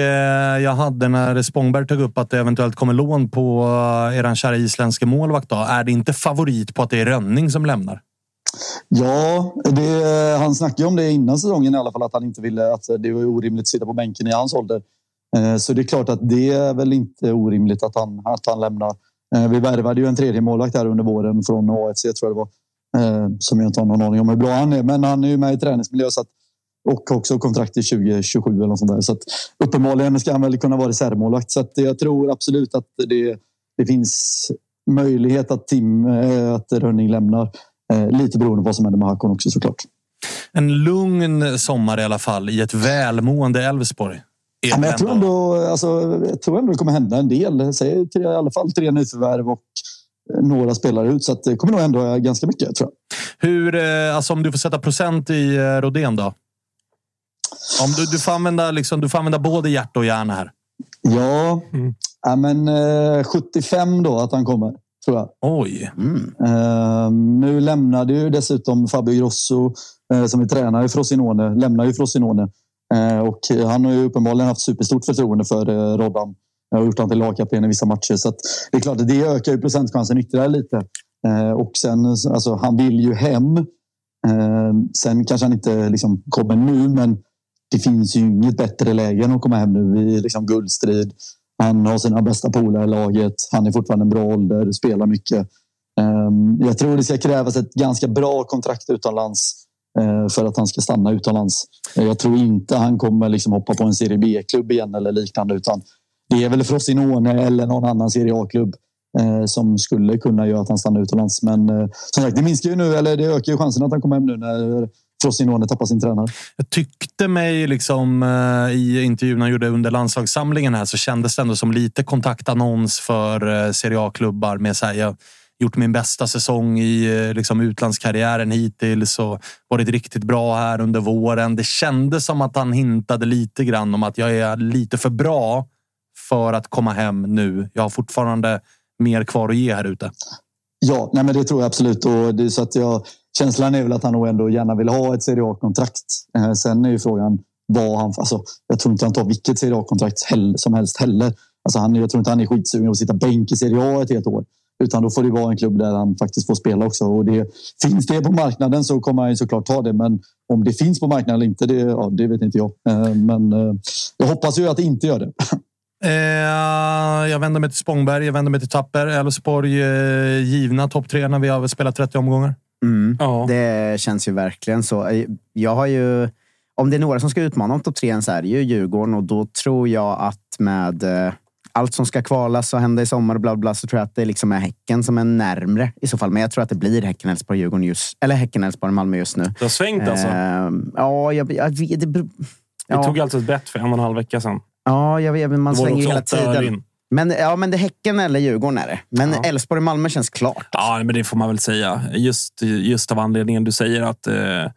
jag hade när Spångberg tog upp att det eventuellt kommer lån på eh, er kära isländske målvakt. Då. Är det inte favorit på att det är Rönning som lämnar? Ja, det, han snackade om det innan säsongen i alla fall. Att han inte ville att det var orimligt att sitta på bänken i hans ålder. Eh, så det är klart att det är väl inte orimligt att han, att han lämnar. Vi värvade ju en tredje målvakt här under våren från AFC tror jag det var. Som jag inte har någon aning om hur bra han är. Men han är ju med i träningsmiljö så att och också kontrakt till 2027 eller något sånt där. Så uppenbarligen ska han väl kunna vara reservmålvakt. Så att jag tror absolut att det, det finns möjlighet att Tim, eh, att Rönning lämnar. Eh, lite beroende på vad som händer med Hakon också såklart. En lugn sommar i alla fall i ett välmående Elfsborg. Ja, men jag, tror ändå, alltså, jag tror ändå det kommer hända en del. Säg i alla fall tre nyförvärv och några spelare ut. Så det kommer nog ändå ganska mycket tror jag. Hur, eh, alltså om du får sätta procent i Rodén då? Om du, du, får använda, liksom, du får använda både hjärta och hjärna här. Ja, mm. ja men eh, 75 då att han kommer. Tror jag. Oj. Mm. Eh, nu lämnade ju dessutom Fabio Grosso, eh, som är tränare i Frosinone, lämnar ju Frosinone. Eh, och han har ju uppenbarligen haft superstort förtroende för eh, Roddan. Jag har gjort honom till lagkapten i vissa matcher. Så det är klart det ökar ju procentchansen ytterligare lite. Eh, och sen, alltså, han vill ju hem. Eh, sen kanske han inte liksom kommer nu, men det finns ju inget bättre läge än att komma hem nu i liksom guldstrid. Han har sina bästa polare i laget. Han är fortfarande en bra ålder, spelar mycket. Ehm, jag tror det ska krävas ett ganska bra kontrakt utomlands eh, för att han ska stanna utomlands. Jag tror inte han kommer liksom hoppa på en Serie B-klubb igen eller liknande utan det är väl Frosinone eller någon annan Serie A-klubb eh, som skulle kunna göra att han stannar utomlands. Men eh, som sagt, det minskar ju nu, eller det ökar ju chansen att han kommer hem nu när Frosinone tappar sin tränare. Jag tyckte mig liksom eh, i intervjun han gjorde under landslagssamlingen här så kändes det ändå som lite kontaktannons för eh, Serie A-klubbar med så här, jag gjort min bästa säsong i eh, liksom, utlandskarriären hittills och varit riktigt bra här under våren. Det kändes som att han hintade lite grann om att jag är lite för bra för att komma hem nu. Jag har fortfarande mer kvar att ge här ute. Ja, nej men det tror jag absolut. Och det är så att jag, känslan är väl att han nog ändå gärna vill ha ett Serie A-kontrakt. Eh, sen är ju frågan vad han... Alltså, jag tror inte han tar vilket Serie A-kontrakt som helst heller. Alltså han, jag tror inte han är skitsugen att sitta bänk i Serie A ett helt år. Utan då får det vara en klubb där han faktiskt får spela också. Och det, finns det på marknaden så kommer han ju såklart ta det. Men om det finns på marknaden eller inte, det, ja, det vet inte jag. Eh, men eh, jag hoppas ju att det inte gör det. Jag vänder mig till Spångberg, jag vänder mig till Tapper. Elfsborg givna topp tre när vi har spelat 30 omgångar. Mm. Ja. Det känns ju verkligen så. Jag har ju... Om det är några som ska utmana om topp tre så är det ju Djurgården och då tror jag att med eh, allt som ska kvalas och hända i sommar och bla bla, så tror jag att det liksom är Häcken som är närmre i så fall. Men jag tror att det blir Häcken, Elfsborg, Djurgården just, eller Häcken, Elfsborg, Malmö just nu. Det har svängt alltså? Eh, ja, jag, jag, det, ja. Vi tog alltså ett bett för en och en halv vecka sedan. Ja, jag vet, men man svänger ju hela tiden. Men, ja, men det är Häcken eller Djurgården är det. Men ja. Elfsborg och Malmö känns klart. Ja, men det får man väl säga. Just, just av anledningen du säger att eh,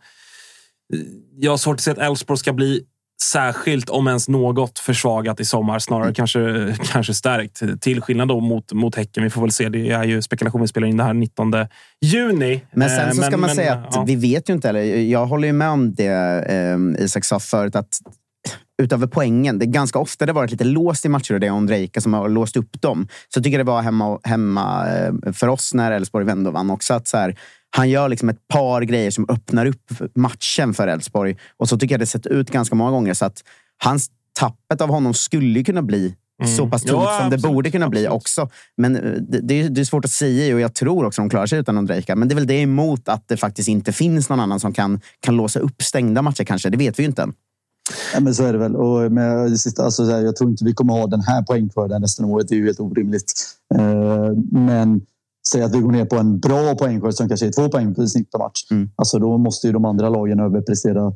jag har svårt att se att Elfsborg ska bli särskilt, om ens något, försvagat i sommar. Snarare mm. kanske, kanske stärkt. Till skillnad då mot, mot Häcken. Vi får väl se. Det är ju spekulation. Vi spelar in det här 19 juni. Men sen så ska men, man men, säga att ja. vi vet ju inte. Eller, jag håller ju med om det eh, Isak sa förut. Att utöver poängen, det är ganska ofta det varit lite låst i matcher och det är Ondrejka som har låst upp dem. Så jag tycker det var hemma, hemma eh, för oss när Elfsborg vände och vann också. Att så här, han gör liksom ett par grejer som öppnar upp matchen för Elfsborg. Och så tycker jag det sett ut ganska många gånger. Så att hans tappet av honom skulle kunna bli Mm. så pass tungt ja, som det borde kunna absolut. bli också. Men eh, det, det, är svårt att säga och jag tror också att de klarar sig utan Ondrejka. Men det är väl det emot att det faktiskt inte finns någon annan som kan, kan låsa upp stängda matcher kanske. Det vet vi ju inte än. Ja, men så är det väl. Och med det sista, alltså, jag tror inte vi kommer ha den här poängskörden nästa året. Det är ju helt orimligt. Eh, men säg att vi går ner på en bra poängskörd som kanske är två poäng per snitt per match. Mm. Alltså, då måste ju de andra lagen överprestera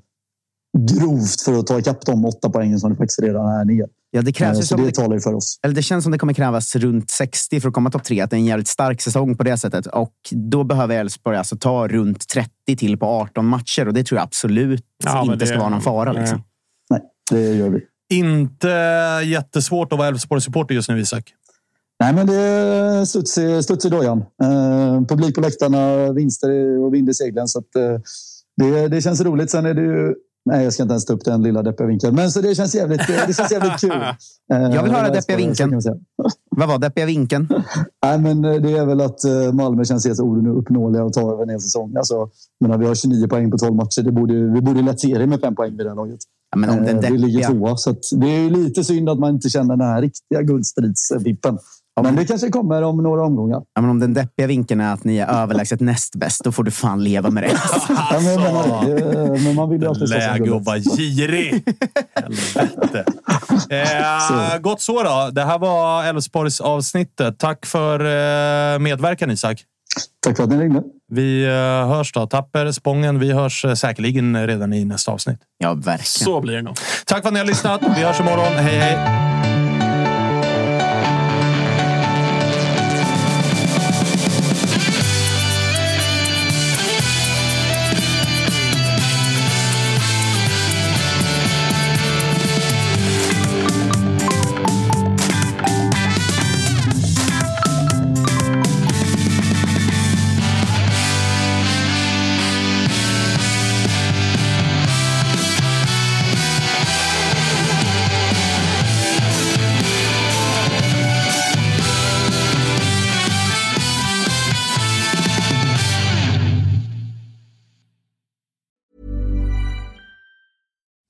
grovt för att ta ikapp de åtta poängen som det faktiskt redan är ner. Ja, det, krävs eh, så det, det talar ju för oss. Eller det känns som det kommer krävas runt 60 för att komma topp tre. Att det är en jävligt stark säsong på det sättet. Och då behöver Elfsborg alltså ta runt 30 till på 18 matcher. Och det tror jag absolut ja, inte det, ska vara någon fara. Liksom. Det gör vi. Inte jättesvårt att vara Elfsborg-supporter just nu, Isak. Nej, men det är studs i, dojan. Eh, publik på läktarna, vinster och vind i seglen. Så att, eh, det, det känns roligt. Sen är det ju Nej, jag ska inte ens ta upp den lilla deppiga vinkeln. Men så det känns jävligt, det känns jävligt kul. Jag vill höra deppiga vinkeln. Vad var deppiga vinkeln? Nej, men eh, det är väl att eh, Malmö känns helt ouppnåeliga att ta över en hel säsong. Alltså, men vi har 29 poäng på 12 matcher. Det borde, vi borde lätt serie med fem poäng vid det här laget. Ja, men om den deppiga... Vi ligger tvåa, så det är lite synd att man inte känner den här riktiga guldstridsvippen. Men det kanske kommer om några omgångar. Ja, men om den deppiga vinkeln är att ni är överlägset näst bäst, då får du fan leva med det. ja, men, men, men man vill ju alltid Läge att vara girig. Helvete. Eh, gott så då. Det här var Elfsborgs avsnittet. Tack för eh, medverkan Isak. Tack för att ni ringde. Vi eh, hörs då. Tapper, Spången. Vi hörs eh, säkerligen redan i nästa avsnitt. Ja, verkligen. Så blir det nog. Tack för att ni har lyssnat. Vi hörs imorgon. Hej, hej!